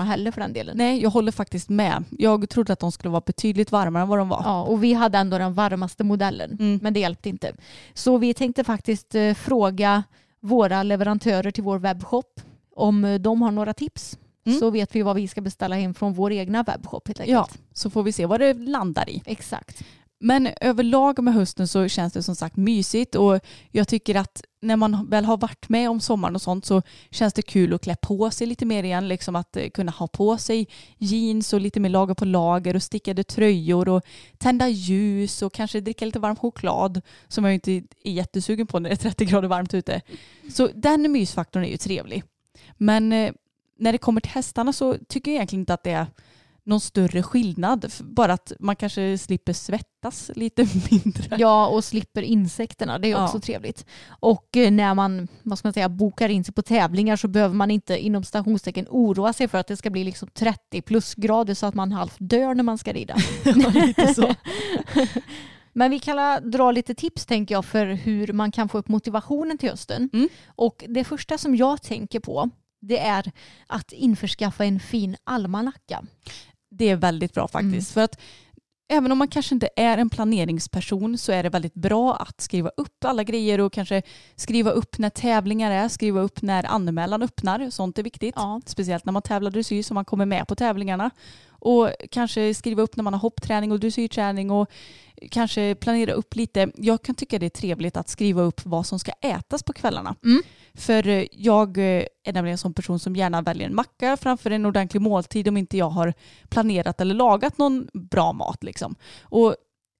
Speaker 4: Heller för den delen.
Speaker 3: Nej, jag håller faktiskt med. Jag trodde att de skulle vara betydligt varmare än vad de var.
Speaker 4: Ja, och vi hade ändå den varmaste modellen,
Speaker 3: Mm.
Speaker 4: men det hjälpte inte. Så vi tänkte faktiskt eh, fråga våra leverantörer till vår webbshop om eh, de har några tips
Speaker 3: Mm.
Speaker 4: så vet vi vad vi ska beställa hem från vår egna webbshop helt enkelt.
Speaker 3: Ja, så får vi se vad det landar i.
Speaker 4: Exakt.
Speaker 3: Men överlag med hösten så känns det som sagt mysigt och jag tycker att när man väl har varit med om sommaren och sånt så känns det kul att klä på sig lite mer igen. Liksom att eh, kunna ha på sig jeans och lite mer lager på lager och stickade tröjor och tända ljus och kanske dricka lite varm choklad som jag inte är jättesugen på när det är 30 grader varmt ute. Så den mysfaktorn är ju trevlig. Men eh, när det kommer till hästarna så tycker jag egentligen inte att det är någon större skillnad. Bara att man kanske slipper svettas lite mindre.
Speaker 4: Ja, och slipper insekterna. Det är
Speaker 3: Ja.
Speaker 4: också trevligt. Och eh, när man vad ska man säga, bokar in sig på tävlingar så behöver man inte inom stationstecken oroa sig för att det ska bli liksom 30 plusgrader så att man halvt dör när man ska rida. Men vi kan dra lite tips tänker jag för hur man kan få upp motivationen till hösten.
Speaker 3: Mm.
Speaker 4: Och det första som jag tänker på det är att införskaffa en fin almanacka.
Speaker 3: Det är väldigt bra faktiskt. För att även om man kanske inte är en planeringsperson så är det väldigt bra att skriva upp alla grejer och kanske skriva upp när tävlingar är, skriva upp när anmälan öppnar. Sånt är viktigt.
Speaker 4: Ja.
Speaker 3: Speciellt när man tävlar dressyr så man kommer med på tävlingarna. Och kanske skriva upp när man har hoppträning och dressyrträning och kanske planera upp lite. Jag kan tycka det är trevligt att skriva upp vad som ska ätas på kvällarna.
Speaker 4: Mm.
Speaker 3: För eh, jag eh, är nämligen en sån person som gärna väljer en macka framför en ordentlig måltid om inte jag har planerat eller lagat någon bra mat. Liksom. Och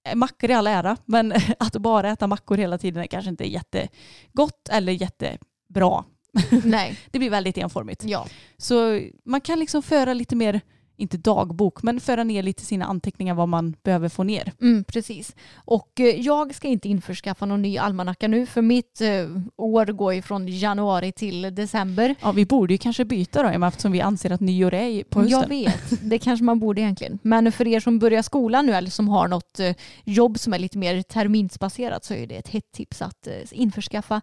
Speaker 3: eh, mackor i all ära, men att bara äta mackor hela tiden är kanske inte jättegott eller jättebra.
Speaker 4: Nej,
Speaker 3: Det blir väldigt enformigt.
Speaker 4: ja.
Speaker 3: Så man kan liksom föra lite mer, inte dagbok, men föra ner lite sina anteckningar vad man behöver få ner.
Speaker 4: Mm, precis. Och eh, jag ska inte införskaffa någon ny almanacka nu för mitt eh, år går ju från januari till december.
Speaker 3: Ja, vi borde ju kanske byta då Emma, eftersom vi anser att nyår är på hösten.
Speaker 4: Jag vet, det kanske man borde egentligen. Men för er som börjar skolan nu eller som har något eh, jobb som är lite mer terminsbaserat så är det ett hett tips att införskaffa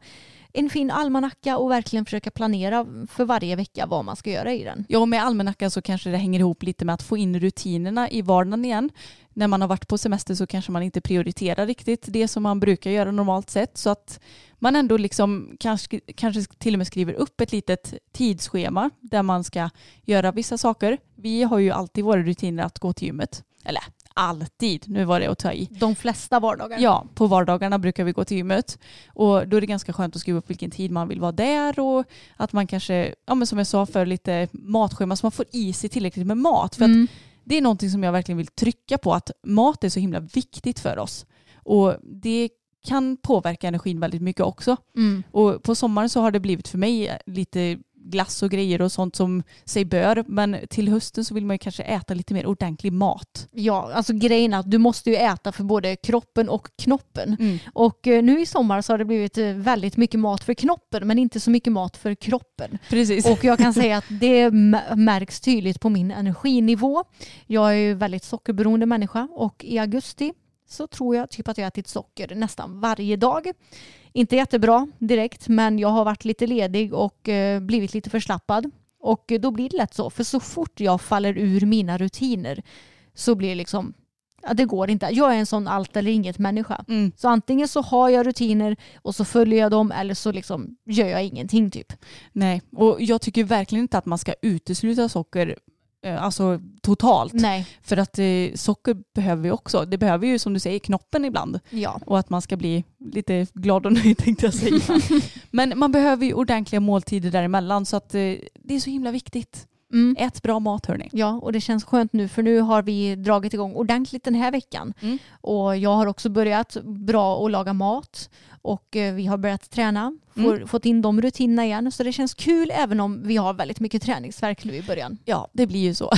Speaker 4: en fin almanacka och verkligen försöka planera för varje vecka vad man ska göra i den.
Speaker 3: Ja, och med almanackan så kanske det hänger ihop lite med att få in rutinerna i vardagen igen. När man har varit på semester så kanske man inte prioriterar riktigt det som man brukar göra normalt sett. Så att man ändå liksom kanske, kanske till och med skriver upp ett litet tidsschema där man ska göra vissa saker. Vi har ju alltid våra rutiner att gå till gymmet. Eller alltid, nu var det att ta i.
Speaker 4: De flesta vardagar.
Speaker 3: Ja, på vardagarna brukar vi gå till gymmet. Och då är det ganska skönt att skriva upp vilken tid man vill vara där och att man kanske, ja men som jag sa för lite matschema så man får i sig tillräckligt med mat. För
Speaker 4: Mm.
Speaker 3: det är någonting som jag verkligen vill trycka på att mat är så himla viktigt för oss. Och det kan påverka energin väldigt mycket också.
Speaker 4: Mm.
Speaker 3: Och på sommaren så har det blivit för mig lite glass och grejer och sånt som sig bör. Men till hösten så vill man ju kanske äta lite mer ordentlig mat.
Speaker 4: Ja, alltså grejen är att du måste ju äta för både kroppen och knoppen.
Speaker 3: Mm.
Speaker 4: Och eh, nu i sommar så har det blivit eh, väldigt mycket mat för knoppen men inte så mycket mat för kroppen.
Speaker 3: Precis.
Speaker 4: Och jag kan säga att det märks tydligt på min energinivå. Jag är ju väldigt sockerberoende människa och i augusti så tror jag typ att jag har ätit socker nästan varje dag. Inte jättebra direkt men jag har varit lite ledig och eh, blivit lite förslappad. Och då blir det lätt så för så fort jag faller ur mina rutiner så blir det liksom Ja, det går inte. Jag är en sån allt eller inget människa.
Speaker 3: Mm.
Speaker 4: Så antingen så har jag rutiner och så följer jag dem eller så liksom gör jag ingenting typ.
Speaker 3: Nej, och jag tycker verkligen inte att man ska utesluta socker alltså totalt.
Speaker 4: Nej.
Speaker 3: För att eh, socker behöver vi också. Det behöver ju som du säger knoppen ibland.
Speaker 4: Ja.
Speaker 3: Och att man ska bli lite glad och nöjd tänkte jag säga. Men man behöver ju ordentliga måltider däremellan så att eh, det är så himla viktigt.
Speaker 4: Mm.
Speaker 3: Ät bra mat hörni.
Speaker 4: Ja, och det känns skönt nu för nu har vi dragit igång ordentligt den här veckan.
Speaker 3: Mm.
Speaker 4: Och jag har också börjat bra att laga mat och eh, vi har börjat träna, får, fått in de rutinerna igen. Så det känns kul även om vi har väldigt mycket träningsverk nu i början.
Speaker 3: Ja, det blir ju så.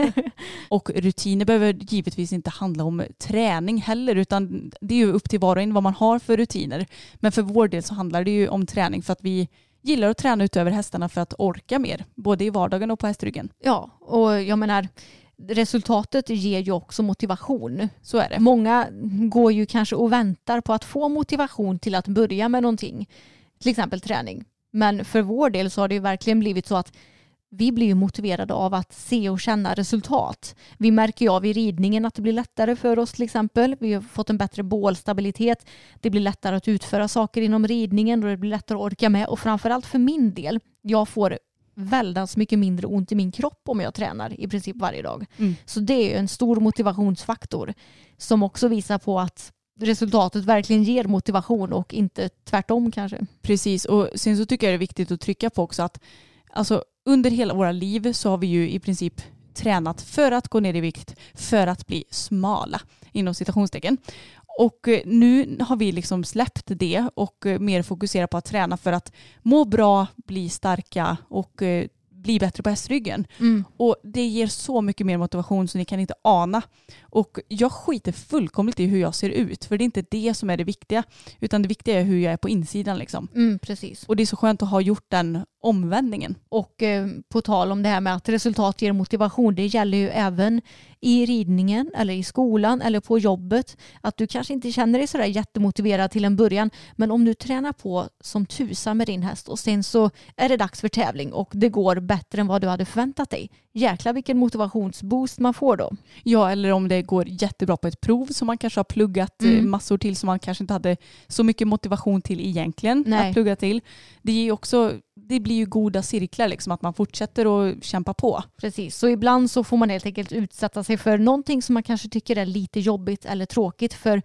Speaker 3: och rutiner behöver givetvis inte handla om träning heller utan det är ju upp till var och en vad man har för rutiner. Men för vår del så handlar det ju om träning för att vi gillar att träna utöver hästarna för att orka mer, både i vardagen och på hästryggen.
Speaker 4: Ja, och jag menar resultatet ger ju också motivation.
Speaker 3: Så är det.
Speaker 4: Många går ju kanske och väntar på att få motivation till att börja med någonting. Till exempel träning. Men för vår del så har det ju verkligen blivit så att vi blir ju motiverade av att se och känna resultat. Vi märker ju av i ridningen att det blir lättare för oss till exempel. Vi har fått en bättre bålstabilitet. Det blir lättare att utföra saker inom ridningen och det blir lättare att orka med. Och framförallt för min del, jag får väldans mycket mindre ont i min kropp om jag tränar i princip varje dag.
Speaker 3: Mm.
Speaker 4: Så det är en stor motivationsfaktor som också visar på att resultatet verkligen ger motivation och inte tvärtom kanske.
Speaker 3: Precis, och sen så tycker jag det är viktigt att trycka på också att alltså, under hela våra liv så har vi ju i princip tränat för att gå ner i vikt, för att bli smala inom citationstecken. Och eh, nu har vi liksom släppt det och eh, mer fokuserat på att träna för att må bra, bli starka och eh, bli bättre på hästryggen. Och det ger så mycket mer motivation så ni kan inte ana. Och jag skiter fullkomligt i hur jag ser ut för det är inte det som är det viktiga utan det viktiga är hur jag är på insidan liksom.
Speaker 4: Mm, precis.
Speaker 3: Och det är så skönt att ha gjort den omvändningen.
Speaker 4: Och eh, på tal om det här med att resultat ger motivation, det gäller ju även i ridningen eller i skolan eller på jobbet. Att du kanske inte känner dig sådär jättemotiverad till en början, men om du tränar på som tusan med din häst och sen så är det dags för tävling och det går bättre än vad du hade förväntat dig. Jäklar vilken motivationsboost man får då.
Speaker 3: Ja, eller om det går jättebra på ett prov som man kanske har pluggat eh,
Speaker 4: Mm.
Speaker 3: massor till som man kanske inte hade så mycket motivation till egentligen
Speaker 4: Nej.
Speaker 3: att plugga till. Det, ger också, det blir ju goda cirklar, liksom, att man fortsätter att kämpa på.
Speaker 4: Precis, så ibland så får man helt enkelt utsätta sig för någonting som man kanske tycker är lite jobbigt eller tråkigt för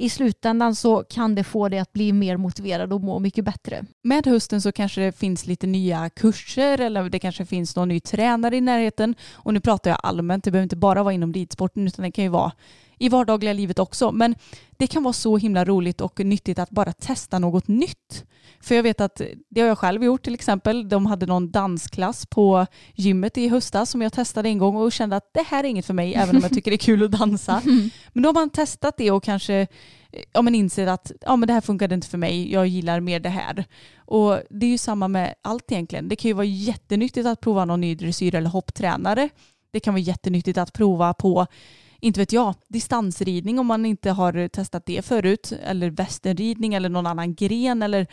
Speaker 4: i slutändan så kan det få dig att bli mer motiverad och må mycket bättre.
Speaker 3: Med hösten så kanske det finns lite nya kurser eller det kanske finns någon ny tränare i närheten. Och nu pratar jag allmänt, det behöver inte bara vara inom ridsporten utan det kan ju vara i vardagliga livet också. Men det kan vara så himla roligt och nyttigt att bara testa något nytt. För jag vet att det har jag själv gjort till exempel. De hade någon dansklass på gymmet i höstas som jag testade en gång och kände att det här är inget för mig även om jag tycker det är kul att dansa. Men då har man testat det och kanske ja, men inser att ja, men det här funkade inte för mig, jag gillar mer det här. Och det är ju samma med allt egentligen. Det kan ju vara jättenyttigt att prova någon ny dressyr eller hopptränare. Det kan vara jättenyttigt att prova på inte vet jag, distansridning om man inte har testat det förut eller västernridning eller någon annan gren eller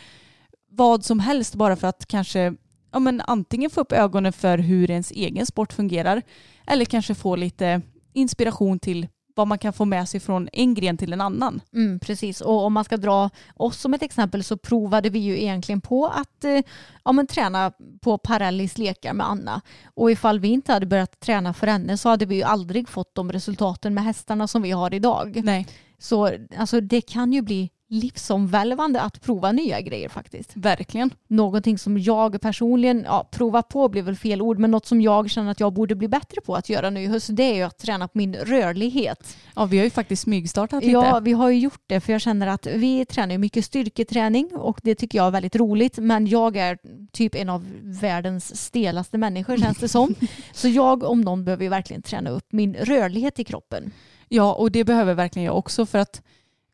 Speaker 3: vad som helst bara för att kanske ja, men antingen få upp ögonen för hur ens egen sport fungerar eller kanske få lite inspiration till vad man kan få med sig från en gren till en annan.
Speaker 4: Mm, precis, och om man ska dra oss som ett exempel så provade vi ju egentligen på att eh, ja, men träna på Parellis lekar med Anna. Och ifall vi inte hade börjat träna för henne så hade vi ju aldrig fått de resultaten med hästarna som vi har idag.
Speaker 3: Nej,
Speaker 4: Så alltså, det kan ju bli livsomvälvande att prova nya grejer faktiskt.
Speaker 3: verkligen.
Speaker 4: Någonting som jag personligen, ja, prova på blir väl fel ord, men något som jag känner att jag borde bli bättre på att göra nu i höst, det är ju att träna på min rörlighet.
Speaker 3: Ja, vi har ju faktiskt smygstartat lite.
Speaker 4: Ja, vi har ju gjort det för jag känner att vi tränar ju mycket styrketräning och det tycker jag är väldigt roligt. Men jag är typ en av världens stelaste människor känns det som. Så jag om någon behöver ju verkligen träna upp min rörlighet i kroppen.
Speaker 3: Ja, och det behöver verkligen jag också för att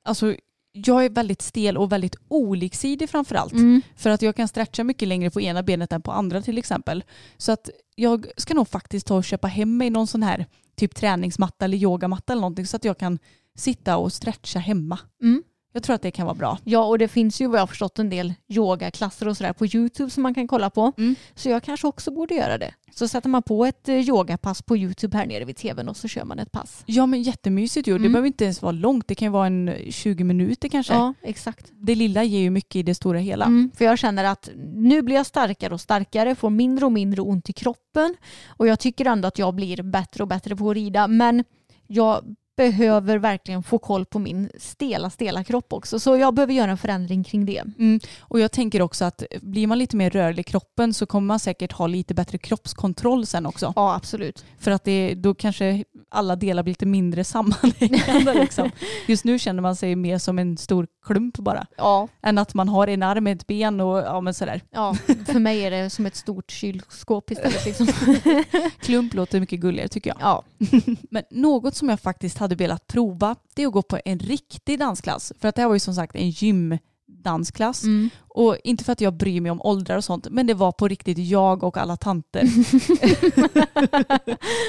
Speaker 3: alltså, jag är väldigt stel och väldigt oliksidig framför allt. För att jag kan stretcha mycket längre på ena benet än på andra till exempel. Så att jag ska nog faktiskt ta och köpa hem mig någon sån här typ träningsmatta eller yogamatta eller någonting så att jag kan sitta och stretcha hemma.
Speaker 4: Mm.
Speaker 3: Jag tror att det kan vara bra.
Speaker 4: Ja, och det finns ju vad jag har förstått en del yogaklasser och sådär på YouTube som man kan kolla på.
Speaker 3: Mm.
Speaker 4: Så jag kanske också borde göra det. Så sätter man på ett eh, yogapass på YouTube här nere vid tvn och så kör man ett pass.
Speaker 3: Ja men jättemysigt ju. Det
Speaker 4: Mm.
Speaker 3: behöver inte ens vara långt. Det kan ju vara en 20 minuter kanske.
Speaker 4: Ja, exakt.
Speaker 3: Det lilla ger ju mycket i det stora hela.
Speaker 4: Mm, för jag känner att nu blir jag starkare och starkare, får mindre och mindre ont i kroppen och jag tycker ändå att jag blir bättre och bättre på att rida men jag behöver verkligen få koll på min stela, stela kropp också. Så jag behöver göra en förändring kring det.
Speaker 3: Mm. Och jag tänker också att blir man lite mer rörlig i kroppen så kommer man säkert ha lite bättre kroppskontroll sen också.
Speaker 4: Ja, absolut.
Speaker 3: För att det, då kanske alla delar blir lite mindre sammanhängande. Liksom. Just nu känner man sig mer som en stor klump bara.
Speaker 4: Ja,
Speaker 3: Än att man har en arm, ett ben och ja, men sådär.
Speaker 4: ja, för mig är det som ett stort kylskåp istället. Liksom.
Speaker 3: Klump låter mycket gulligare tycker jag.
Speaker 4: Ja.
Speaker 3: Men något som jag faktiskt hade velat prova det är att gå på en riktig dansklass. För att det här var ju som sagt en gymdansklass.
Speaker 4: Mm.
Speaker 3: Och inte för att jag bryr mig om åldrar och sånt, men det var på riktigt jag och alla tanter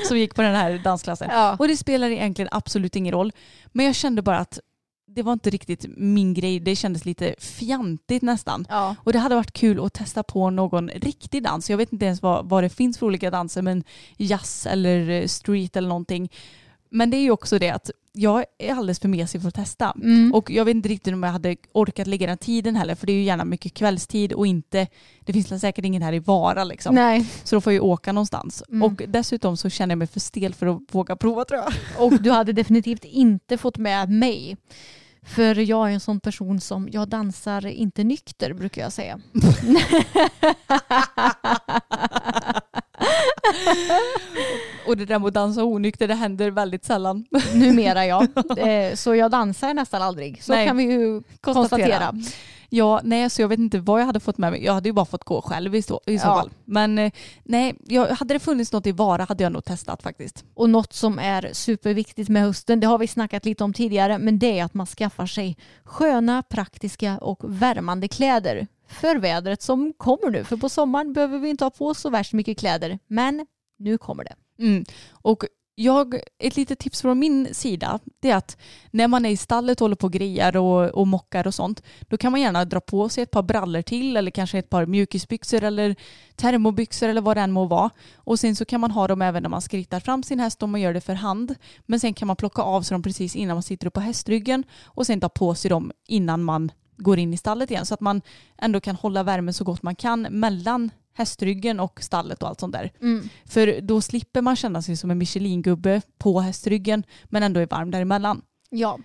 Speaker 3: som gick på den här dansklassen.
Speaker 4: Ja.
Speaker 3: Och det spelar egentligen absolut ingen roll. Men jag kände bara att det var inte riktigt min grej. Det kändes lite fjantigt nästan.
Speaker 4: Ja.
Speaker 3: Och det hade varit kul att testa på någon riktig dans. Jag vet inte ens vad, vad det finns för olika danser, men jazz eller street eller någonting. Men det är ju också det att jag är alldeles för mesig för att testa.
Speaker 4: Mm.
Speaker 3: Och jag vet inte riktigt om jag hade orkat lägga den tiden heller för det är ju gärna mycket kvällstid och inte, det finns säkert ingen här i Vara liksom.
Speaker 4: Nej,
Speaker 3: Så då får jag ju åka någonstans.
Speaker 4: Mm.
Speaker 3: Och dessutom så känner jag mig för stel för att våga prova tror jag.
Speaker 4: och du hade definitivt inte fått med mig. För jag är en sån person som, jag dansar inte nykter brukar jag säga.
Speaker 3: Och det där med att dansa onykter det händer väldigt sällan.
Speaker 4: Numera ja. Eh, Så jag dansar nästan aldrig. Så
Speaker 3: Nej.
Speaker 4: kan vi ju konstatera.
Speaker 3: Ja, nej, så jag vet inte vad jag hade fått med mig. Jag hade ju bara fått gå själv i så, i så
Speaker 4: Ja.
Speaker 3: fall. Men eh, nej, jag, hade det funnits något i Vara hade jag nog testat faktiskt.
Speaker 4: Och något som är superviktigt med hösten, det har vi snackat lite om tidigare, men det är att man skaffar sig sköna, praktiska och värmande kläder för vädret som kommer nu. För på sommaren behöver vi inte ha på så värst mycket kläder, men nu kommer det.
Speaker 3: Mm. Och jag, ett litet tips från min sida det är att när man är i stallet och håller på och grejar och, och mockar och sånt då kan man gärna dra på sig ett par brallor till eller kanske ett par mjukisbyxor eller termobyxor eller vad det än må vara. Och sen så kan man ha dem även när man skrittar fram sin häst om man gör det för hand. Men sen kan man plocka av sig dem precis innan man sitter upp på hästryggen och sen ta på sig dem innan man går in i stallet igen så att man ändå kan hålla värmen så gott man kan mellan hästryggen och stallet och allt sånt där. För då slipper man känna sig som en Michelin-gubbe på hästryggen men ändå är varm däremellan.
Speaker 4: Ja,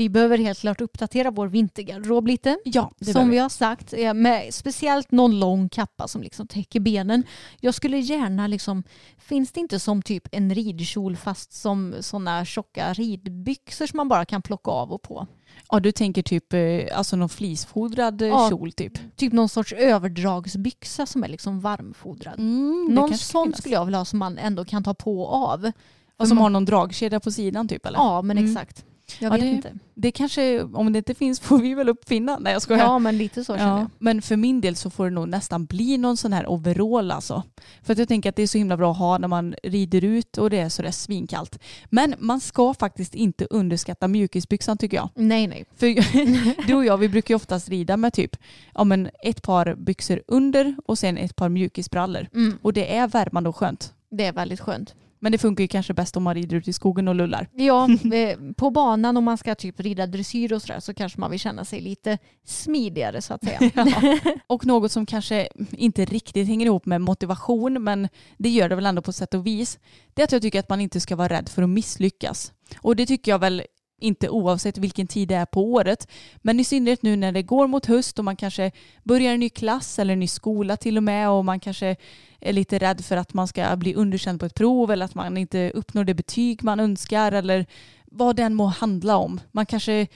Speaker 4: vi behöver helt klart uppdatera vår vintergarderob lite.
Speaker 3: Ja,
Speaker 4: som
Speaker 3: behöver
Speaker 4: vi har sagt, eh, med speciellt någon lång kappa som liksom täcker benen. Jag skulle gärna liksom, finns det inte som typ en ridkjol fast som sådana tjocka ridbyxor som man bara kan plocka av och på?
Speaker 3: Ja, du tänker typ eh, alltså någon flisfodrad eh,
Speaker 4: Ja.
Speaker 3: kjol typ.
Speaker 4: Typ någon sorts överdragsbyxa som är liksom varmfodrad.
Speaker 3: Mm,
Speaker 4: någon sån skulle jag vilja ha som man ändå kan ta på och av.
Speaker 3: Och som har någon dragkedja på sidan typ eller?
Speaker 4: Ja, men
Speaker 3: Mm.
Speaker 4: exakt. Jag
Speaker 3: Ja,
Speaker 4: vet
Speaker 3: det-
Speaker 4: inte.
Speaker 3: Det kanske, om det inte finns får vi väl uppfinna. Nej jag skojar.
Speaker 4: Ja, men lite så känner
Speaker 3: Ja,
Speaker 4: jag.
Speaker 3: men för min del så får det nog nästan bli någon sån här overall alltså. För att jag tänker att det är så himla bra att ha när man rider ut och det är så där svinkallt. Men man ska faktiskt inte underskatta mjukisbyxan tycker jag.
Speaker 4: Nej, nej.
Speaker 3: För du och jag vi brukar ju oftast rida med typ ja, men ett par byxor under och sen ett par mjukisbrallor.
Speaker 4: Mm.
Speaker 3: Och det är värmande och skönt.
Speaker 4: Det är väldigt skönt.
Speaker 3: Men det funkar ju kanske bäst om man rider ut i skogen och lullar.
Speaker 4: Ja, eh, på banan om man ska typ rida dressyr och sådär så kanske man vill känna sig lite smidigare så att säga.
Speaker 3: Och något som kanske inte riktigt hänger ihop med motivation men det gör det väl ändå på sätt och vis. Det är att jag tycker att man inte ska vara rädd för att misslyckas. Och det tycker jag väl inte oavsett vilken tid det är på året. Men i synnerhet nu när det går mot höst och man kanske börjar en ny klass eller en ny skola till och med och man kanske är lite rädd för att man ska bli underkänd på ett prov eller att man inte uppnår det betyg man önskar eller vad den må handla om. Man kanske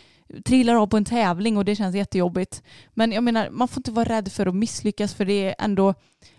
Speaker 3: trillar av på en tävling och det känns jättejobbigt. Men jag menar, man får inte vara rädd för att misslyckas för det är ändå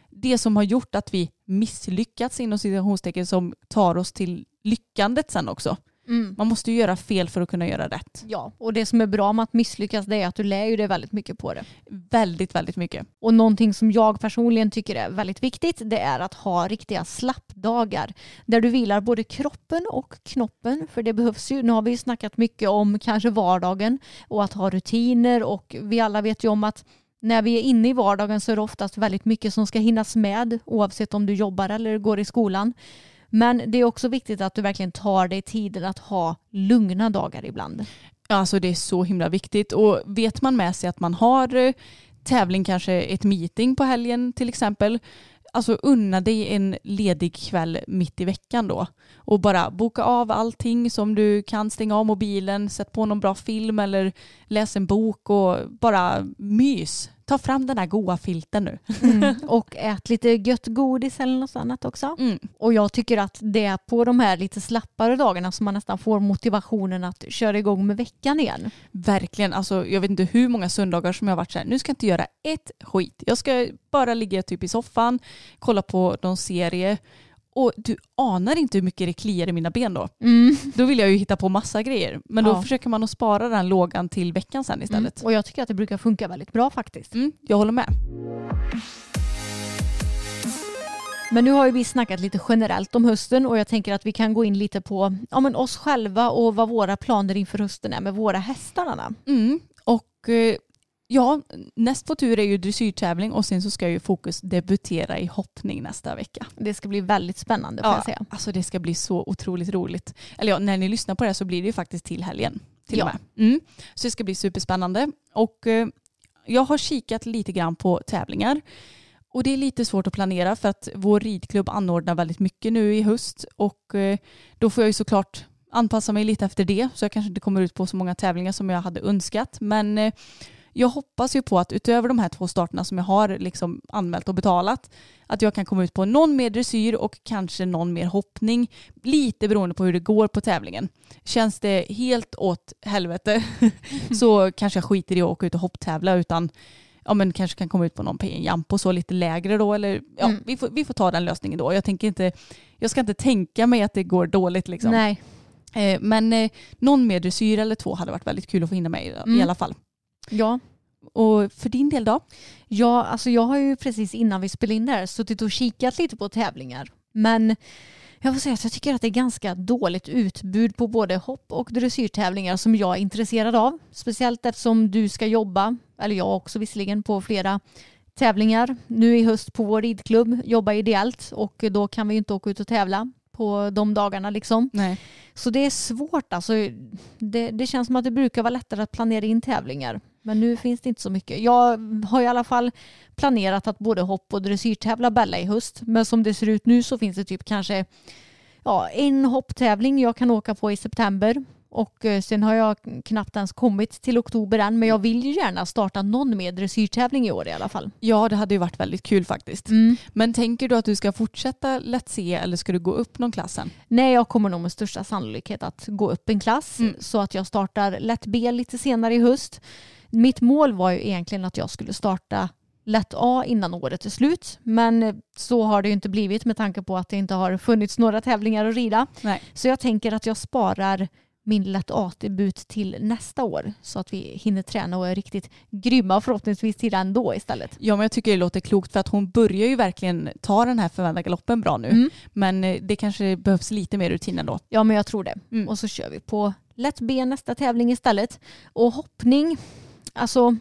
Speaker 3: det som har gjort att vi misslyckats inom citationstecken som tar oss till lyckandet sen också.
Speaker 4: Mm.
Speaker 3: Man måste ju göra fel för att kunna göra rätt.
Speaker 4: Ja, och det som är bra med att misslyckas det är att du lär ju dig väldigt mycket på det.
Speaker 3: Väldigt, väldigt mycket.
Speaker 4: Och någonting som jag personligen tycker är väldigt viktigt det är att ha riktiga slappdagar där du vilar både kroppen och knoppen för det behövs ju. Nu har vi ju snackat mycket om kanske vardagen och att ha rutiner och vi alla vet ju om att när vi är inne i vardagen så är det oftast väldigt mycket som ska hinnas med oavsett om du jobbar eller går i skolan. Men det är också viktigt att du verkligen tar dig tiden att ha lugna dagar ibland.
Speaker 3: Alltså det är så himla viktigt och vet man med sig att man har eh, tävling, kanske ett meeting på helgen till exempel, alltså unna dig en ledig kväll mitt i veckan då och bara boka av allting som du kan, stänga av mobilen, sätt på någon bra film eller läs en bok och bara mys. Ta fram den här goa filten nu.
Speaker 4: Mm. Och ät lite gött godis eller något annat också.
Speaker 3: Mm.
Speaker 4: Och jag tycker att det är på de här lite slappare dagarna som man nästan får motivationen att köra igång med veckan igen.
Speaker 3: Verkligen, alltså jag vet inte hur många söndagar som jag har varit så här, nu ska jag inte göra ett skit. Jag ska bara ligga typ i soffan, kolla på någon serie och du anar inte hur mycket det kliar i mina ben då. Då vill jag ju hitta på massa grejer. Men då
Speaker 4: Ja.
Speaker 3: försöker man att spara den lågan till veckan sen istället.
Speaker 4: Och jag tycker att det brukar funka väldigt bra faktiskt.
Speaker 3: Mm, jag håller med.
Speaker 4: Men nu har ju vi snackat lite generellt om hösten och jag tänker att vi kan gå in lite på ja, men oss själva och vad våra planer inför hösten är med våra hästar. Anna.
Speaker 3: Mm. Och eh, Ja, näst på tur är ju dressyrtävling och sen så ska ju Fokus debutera i hoppning nästa vecka.
Speaker 4: Det ska bli väldigt spännande får
Speaker 3: Ja,
Speaker 4: jag säga.
Speaker 3: alltså det ska bli så otroligt roligt. Eller ja, när ni lyssnar på det så blir det ju faktiskt till helgen. Till och
Speaker 4: Ja.
Speaker 3: med. Mm. Så det ska bli superspännande. Och eh, jag har kikat lite grann på tävlingar. Och det är lite svårt att planera för att vår ridklubb anordnar väldigt mycket nu i höst. Och eh, då får jag ju såklart anpassa mig lite efter det. Så jag kanske inte kommer ut på så många tävlingar som jag hade önskat. Men eh, jag hoppas ju på att utöver de här två starterna som jag har liksom anmält och betalat att jag kan komma ut på någon mer dressyr och kanske någon mer hoppning. Lite beroende på hur det går på tävlingen. Känns det helt åt helvete så kanske jag skiter i att åka ut och hopptävla utan ja, men kanske kan komma ut på någon jump och så lite lägre då. Eller, ja,
Speaker 4: Mm.
Speaker 3: vi, får, vi får ta den lösningen då. Jag, tänker inte, jag ska inte tänka mig att det går dåligt. Liksom.
Speaker 4: Nej.
Speaker 3: Eh, men eh, någon mer dressyr eller två hade varit väldigt kul att få hinna med i,
Speaker 4: Mm.
Speaker 3: i alla fall.
Speaker 4: Ja.
Speaker 3: Och för din del då?
Speaker 4: Ja, alltså jag har ju precis innan vi spelade in det här suttit och kikat lite på tävlingar. Men jag får säga att jag tycker att det är ganska dåligt utbud på både hopp och dressyrtävlingar som jag är intresserad av. Speciellt eftersom du ska jobba, eller jag också visserligen, på flera tävlingar nu i höst på vår ridklubb, jobba ideellt och då kan vi inte åka ut och tävla på de dagarna liksom.
Speaker 3: Nej.
Speaker 4: Så det är svårt alltså. Det, det känns som att det brukar vara lättare att planera in tävlingar. Men nu finns det inte så mycket. Jag har i alla fall planerat att både hopp och dressyrtävla Bella i höst. Men som det ser ut nu så finns det typ kanske ja, en hopptävling jag kan åka på i september. Och eh, sen har jag knappt ens kommit till oktober än. Men jag vill ju gärna starta någon mer dressyrtävling i år i alla fall.
Speaker 3: Ja, det hade ju varit väldigt kul faktiskt.
Speaker 4: Mm.
Speaker 3: Men tänker du att du ska fortsätta Let's Se eller ska du gå upp någon klass sen?
Speaker 4: Nej, jag kommer nog med största sannolikhet att gå upp en klass
Speaker 3: Mm.
Speaker 4: så att jag startar lätt B lite senare i höst. Mitt mål var ju egentligen att jag skulle starta lätt A innan året är slut. Men eh, så har det ju inte blivit med tanke på att det inte har funnits några tävlingar att rida.
Speaker 3: Nej.
Speaker 4: Så jag tänker att jag sparar min lätt A-debut till nästa år så att vi hinner träna och är riktigt grymma förhoppningsvis till den då istället.
Speaker 3: Ja, men jag tycker det låter klokt för att hon börjar ju verkligen ta den här förvända galoppen bra nu.
Speaker 4: Mm.
Speaker 3: Men eh, det kanske behövs lite mer rutin ändå.
Speaker 4: Ja, men jag tror det.
Speaker 3: Mm.
Speaker 4: Och så kör vi på lätt B nästa tävling istället. Och hoppning, alltså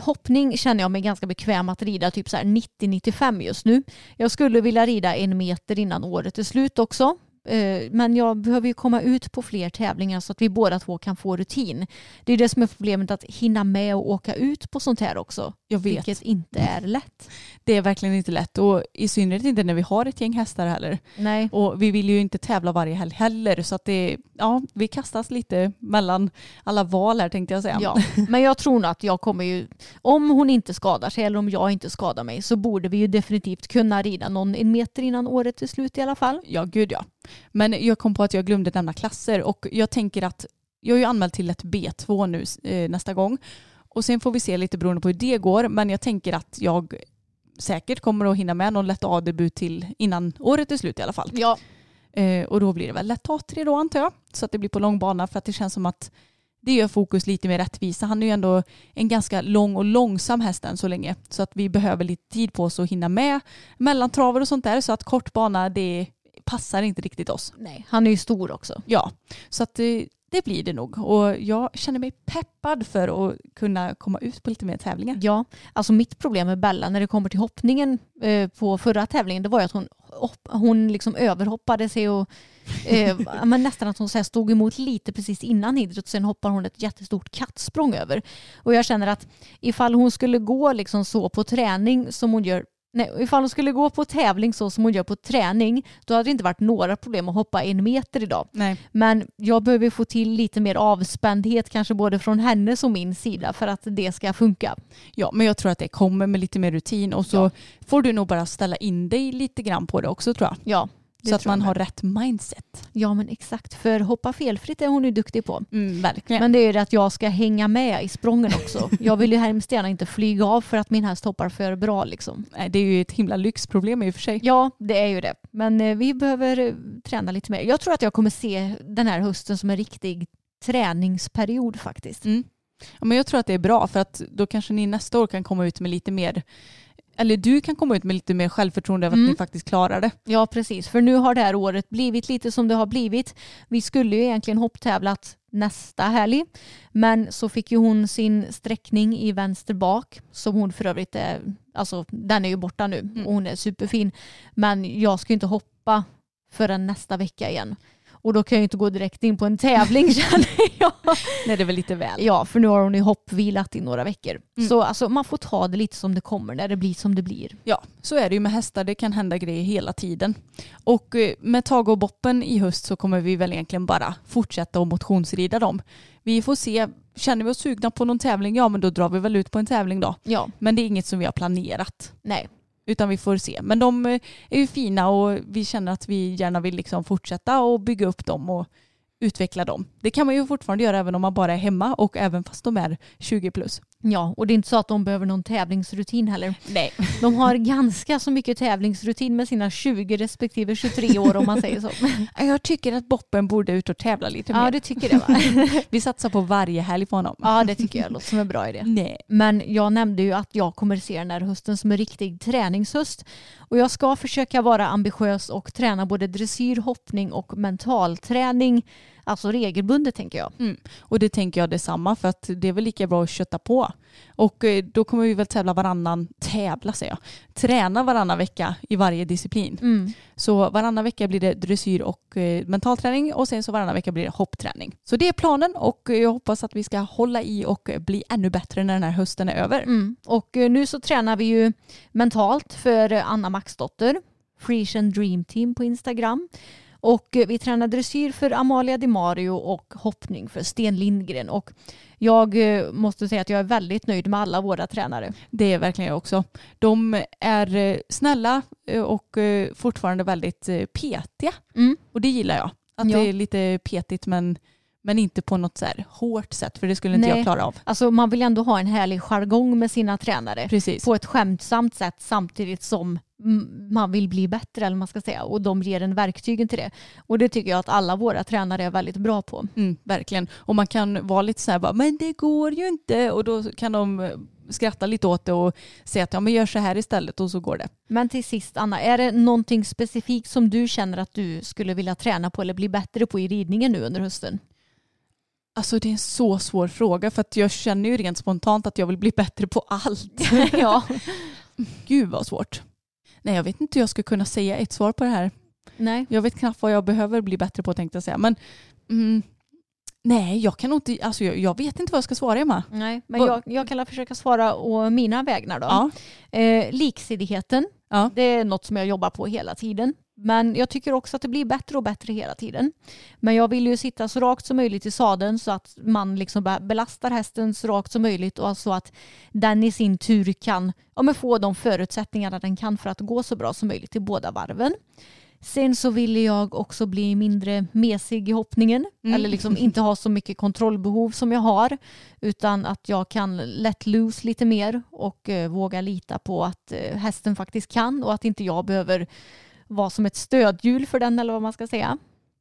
Speaker 4: hoppning känner jag mig ganska bekväm att rida typ så här 90-95 just nu. Jag skulle vilja rida en meter innan året är slut också. Eh, Men jag behöver ju komma ut på fler tävlingar så att vi båda två kan få rutin. Det är det som är problemet att hinna med och åka ut på sånt här också.
Speaker 3: Jag vet.
Speaker 4: Vilket inte är lätt.
Speaker 3: Det är verkligen inte lätt och i synnerhet inte när vi har ett gäng hästar heller.
Speaker 4: Nej.
Speaker 3: Och vi vill ju inte tävla varje helg heller så att det, ja, vi kastas lite mellan alla val här tänkte jag säga.
Speaker 4: Ja, men jag tror nog att jag kommer ju, om hon inte skadar sig eller om jag inte skadar mig så borde vi ju definitivt kunna rida någon en meter innan året är slut i alla fall.
Speaker 3: Ja, gud ja. Men jag kom på att jag glömde nämna klasser och jag tänker att jag är ju anmäld till ett B2 nu eh, nästa gång och sen får vi se lite beroende på hur det går men jag tänker att jag säkert kommer att hinna med någon lätt A-debut till innan året är slut i alla fall.
Speaker 4: Ja.
Speaker 3: Eh, och då blir det väl lätt A3 då antar jag. Så att det blir på lång bana för att det känns som att det gör fokus lite mer rättvisa. Han är ju ändå en ganska lång och långsam häst än så länge. Så att vi behöver lite tid på oss att hinna med mellantravar och sånt där. Så att kort bana det passar inte riktigt oss.
Speaker 4: Nej, han är ju stor också.
Speaker 3: Ja, så att det, det blir det nog. Och jag känner mig peppad för att kunna komma ut på lite mer tävlingar.
Speaker 4: Ja, alltså mitt problem med Bella när det kommer till hoppningen eh, på förra tävlingen det var ju att hon, hopp, hon liksom överhoppade sig och eh, men nästan att hon så stod emot lite precis innan hindret och sen hoppar hon ett jättestort kattsprång över. Och jag känner att ifall hon skulle gå liksom så på träning som hon gör Nej, ifall hon skulle gå på tävling så som hon gör på träning då hade det inte varit några problem att hoppa en meter idag.
Speaker 3: Nej.
Speaker 4: Men jag behöver få till lite mer avspändhet kanske både från hennes och min sida för att det ska funka.
Speaker 3: Ja, men jag tror att det kommer med lite mer rutin och så
Speaker 4: Ja.
Speaker 3: får du nog bara ställa in dig lite grann på det också tror jag.
Speaker 4: Ja, det
Speaker 3: så att man har rätt mindset.
Speaker 4: Ja men exakt, för hoppa felfritt är hon ju duktig på.
Speaker 3: Mm, verkligen.
Speaker 4: Men det är ju det att jag ska hänga med i sprången också. Jag vill ju hemskt gärna inte flyga av för att min häst hoppar för bra liksom.
Speaker 3: Det är ju ett himla lyxproblem i och för sig.
Speaker 4: Ja, det är ju det. Men eh, vi behöver eh, träna lite mer. Jag tror att jag kommer se den här hösten som en riktig träningsperiod faktiskt.
Speaker 3: Mm. Ja, men jag tror att det är bra för att då kanske ni nästa år kan komma ut med lite mer eller du kan komma ut med lite mer självförtroende över
Speaker 4: Mm.
Speaker 3: att ni faktiskt klarar det.
Speaker 4: Ja precis, för nu har det här året blivit lite som det har blivit. Vi skulle ju egentligen hopptävlat nästa helg men så fick ju hon sin sträckning i vänster bak som hon för övrigt är, alltså den är ju borta nu och hon är superfin. Men jag ska ju inte hoppa förrän nästa vecka igen. Och då kan jag ju inte gå direkt in på en tävling känner jag.
Speaker 3: Nej det är väl lite väl.
Speaker 4: Ja, för nu har hon ju hoppvilat i några veckor.
Speaker 3: Mm.
Speaker 4: Så alltså, man får ta det lite som det kommer när det blir som det blir.
Speaker 3: Ja, så är det ju med hästar. Det kan hända grejer hela tiden. Och eh, med Tage och Boppen i höst så kommer vi väl egentligen bara fortsätta och motionsrida dem. Vi får se. Känner vi oss sugna på någon tävling, ja men då drar vi väl ut på en tävling då.
Speaker 4: Ja,
Speaker 3: Men det är inget som vi har planerat.
Speaker 4: nej.
Speaker 3: Utan vi får se. Men de eh, är ju fina och vi känner att vi gärna vill liksom fortsätta och bygga upp dem och utveckla dem. Det kan man ju fortfarande göra även om man bara är hemma och även fast de är 20 plus.
Speaker 4: Ja, och det är inte så att de behöver någon tävlingsrutin heller.
Speaker 3: Nej.
Speaker 4: De har ganska så mycket tävlingsrutin med sina 20 respektive 23 år om man säger så.
Speaker 3: Jag tycker att Boppen borde ut och tävla lite
Speaker 4: Ja,
Speaker 3: mer.
Speaker 4: det tycker jag. Va?
Speaker 3: Vi satsar på varje helg på honom.
Speaker 4: Ja, det tycker jag låter som en bra idé.
Speaker 3: Nej.
Speaker 4: Men jag nämnde ju att jag kommer se den här hösten som en riktig träningshöst. Och jag ska försöka vara ambitiös och träna både dressyr, hoppning och mentalträning. Alltså regelbundet tänker jag.
Speaker 3: Och det tänker jag detsamma för att det är väl lika bra att kötta på. Och eh, då kommer vi väl tävla varannan, tävla säger jag, träna varannan vecka i varje disciplin.
Speaker 4: Mm.
Speaker 3: Så varannan vecka blir det dressyr och eh, mentalträning och sen så varannan vecka blir det hoppträning. Så det är planen och jag hoppas att vi ska hålla i och bli ännu bättre när den här hösten är över.
Speaker 4: Mm. Och eh, nu så tränar vi ju mentalt för Anna Maxdotter, Frisian Dream Team på Instagram. Och eh, vi tränar dressyr för Amalia Di Mario och hoppning för Sten Lindgren. Och jag eh, måste säga att jag är väldigt nöjd med alla våra tränare.
Speaker 3: Det är verkligen jag också. De är eh, snälla och fortfarande väldigt petiga.
Speaker 4: Mm.
Speaker 3: Och det gillar jag. Att
Speaker 4: Ja.
Speaker 3: det är lite petigt men, men inte på något så här hårt sätt för det skulle inte
Speaker 4: Nej.
Speaker 3: jag klara av.
Speaker 4: Alltså man vill ändå ha en härlig jargong med sina tränare.
Speaker 3: Precis.
Speaker 4: På ett skämtsamt sätt samtidigt som man vill bli bättre eller man ska säga. Och de ger en verktygen till det. Och det tycker jag att alla våra tränare är väldigt bra på.
Speaker 3: Mm, verkligen. Och man kan vara lite så här bara, men det går ju inte. Och då kan de eh, skratta lite åt det och säga att ja men gör så här istället och så går det.
Speaker 4: Men till sist Anna, är det någonting specifikt som du känner att du skulle vilja träna på eller bli bättre på i ridningen nu under hösten?
Speaker 3: Alltså det är en så svår fråga för att jag känner ju rent spontant att jag vill bli bättre på allt.
Speaker 4: ja.
Speaker 3: Gud vad svårt. Nej jag vet inte hur jag ska kunna säga ett svar på det här.
Speaker 4: Nej.
Speaker 3: Jag vet knappt vad jag behöver bli bättre på tänkte jag säga. Men mm, nej jag kan inte, alltså jag, jag vet inte vad jag ska svara Emma.
Speaker 4: Nej, men jag, jag kan försöka svara å mina vägnar då.
Speaker 3: Ja.
Speaker 4: Eh, liksidigheten,
Speaker 3: Ja.
Speaker 4: det är något som jag jobbar på hela tiden. Men jag tycker också att det blir bättre och bättre hela tiden. Men jag vill ju sitta så rakt som möjligt i sadeln så att man liksom be- belastar hästen så rakt som möjligt och så att den i sin tur kan ja, få de förutsättningarna den kan för att gå så bra som möjligt i båda varven. Sen så vill jag också bli mindre mesig i hoppningen.
Speaker 3: Mm.
Speaker 4: Eller liksom inte ha så mycket kontrollbehov som jag har. Utan att jag kan let loose lite mer och eh, våga lita på att eh, hästen faktiskt kan och att inte jag behöver vara som ett stödhjul för den eller vad man ska säga.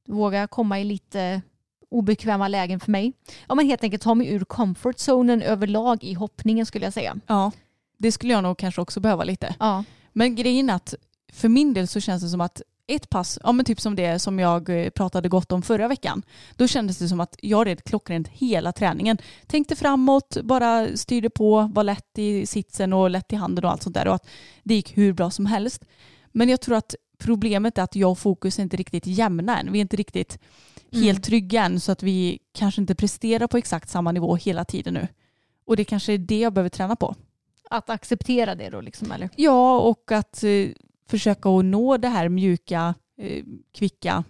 Speaker 4: Våga komma i lite obekväma lägen för mig. Ja men helt enkelt ta mig ur comfort zonen överlag i hoppningen skulle jag säga.
Speaker 3: ja. Det skulle jag nog kanske också behöva lite.
Speaker 4: Ja.
Speaker 3: Men grejen är att för min del så känns det som att ett pass, ja men typ som det som jag eh, pratade gott om förra veckan, då kändes det som att jag red klockrent hela träningen. Tänkte framåt, bara styrde på, var lätt i sitsen och lätt i handen och allt sånt där och att det gick hur bra som helst. Men jag tror att problemet är att jag och Fokus är inte riktigt jämna än. Vi är inte riktigt
Speaker 4: Mm.
Speaker 3: helt trygga än så att vi kanske inte presterar på exakt samma nivå hela tiden nu. Och det kanske är det jag behöver träna på.
Speaker 4: Att acceptera det då liksom eller?
Speaker 3: Ja, och att eh, försöka att nå det här mjuka, eh, kvicka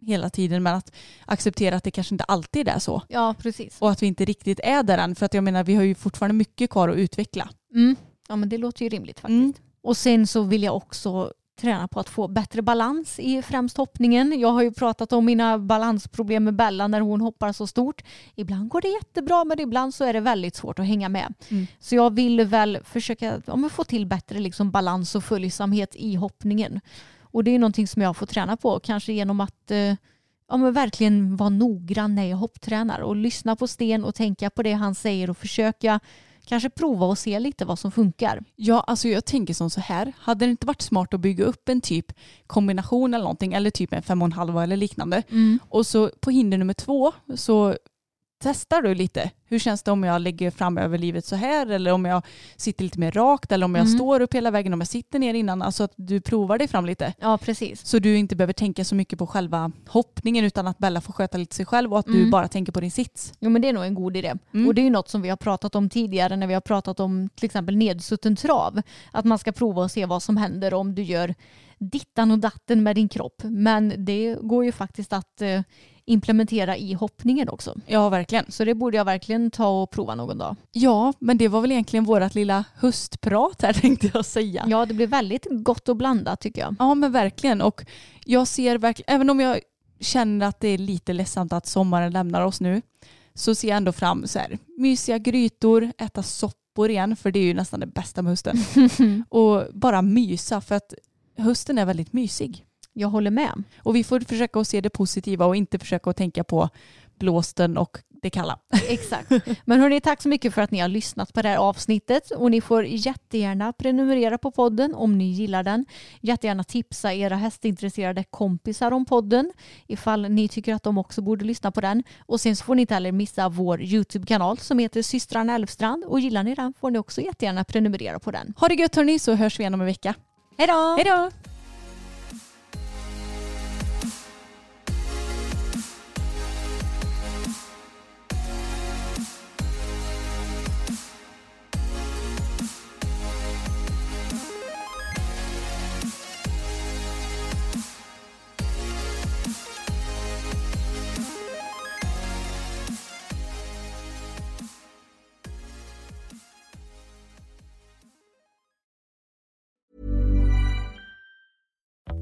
Speaker 3: hela tiden men att acceptera att det kanske inte alltid är så.
Speaker 4: Ja precis.
Speaker 3: Och att vi inte riktigt är där än för att jag menar vi har ju fortfarande mycket kvar att utveckla.
Speaker 4: Mm. Ja men det låter ju rimligt faktiskt.
Speaker 3: Mm.
Speaker 4: Och sen så vill jag också träna på att få bättre balans i främst hoppningen. Jag har ju pratat om mina balansproblem med Bella när hon hoppar så stort. Ibland går det jättebra men ibland så är det väldigt svårt att hänga med.
Speaker 3: Mm.
Speaker 4: Så jag vill väl försöka ja, få till bättre liksom balans och följsamhet i hoppningen. Och det är någonting som jag får träna på, kanske genom att eh, ja, men verkligen vara noggrann när jag hopptränar och lyssna på Sten och tänka på det han säger och försöka kanske prova och se lite vad som funkar.
Speaker 3: Ja, alltså jag tänker som så här. Hade det inte varit smart att bygga upp en typ kombination eller någonting eller typ en fem och en halva eller liknande. Och så på hinder nummer två så testar du lite. Hur känns det om jag lägger fram över livet så här eller om jag sitter lite mer rakt eller om jag
Speaker 4: Mm.
Speaker 3: står upp hela vägen om jag sitter ner innan. Alltså att du provar dig fram lite.
Speaker 4: Ja, precis.
Speaker 3: Så du inte behöver tänka så mycket på själva hoppningen utan att Bella får sköta lite sig själv och att du
Speaker 4: Mm.
Speaker 3: bara tänker på din sits.
Speaker 4: Jo men det är nog en god idé.
Speaker 3: Mm.
Speaker 4: Och det är ju något som vi har pratat om tidigare när vi har pratat om till exempel nedsutten trav. Att man ska prova och se vad som händer om du gör dittan och datten med din kropp. Men det går ju faktiskt att eh, implementera i hoppningen också.
Speaker 3: Ja, verkligen.
Speaker 4: Så det borde jag verkligen ta och prova någon dag.
Speaker 3: Ja, men det var väl egentligen vårt lilla höstprat här tänkte jag säga.
Speaker 4: Ja, det blir väldigt gott och blandat tycker jag.
Speaker 3: Ja men verkligen och jag ser verkligen, även om jag känner att det är lite ledsamt att sommaren lämnar oss nu så ser jag ändå fram så här mysiga grytor, äta soppor igen för det är ju nästan det bästa med hösten och bara mysa för att hösten är väldigt mysig
Speaker 4: Jag håller med.
Speaker 3: och vi får försöka att se det positiva och inte försöka att tänka på blåsten och det kalla.
Speaker 4: Exakt. Men hörni, tack så mycket för att ni har lyssnat på det här avsnittet och ni får jättegärna prenumerera på podden om ni gillar den. Jättegärna tipsa era hästintresserade kompisar om podden ifall ni tycker att de också borde lyssna på den. Och sen så får ni inte heller missa vår YouTube-kanal som heter systrarna Elfstrand och gillar ni den får ni också jättegärna prenumerera på den.
Speaker 3: Ha det gött hörni så hörs vi igen om en vecka.
Speaker 4: Hej då!
Speaker 3: Hej då!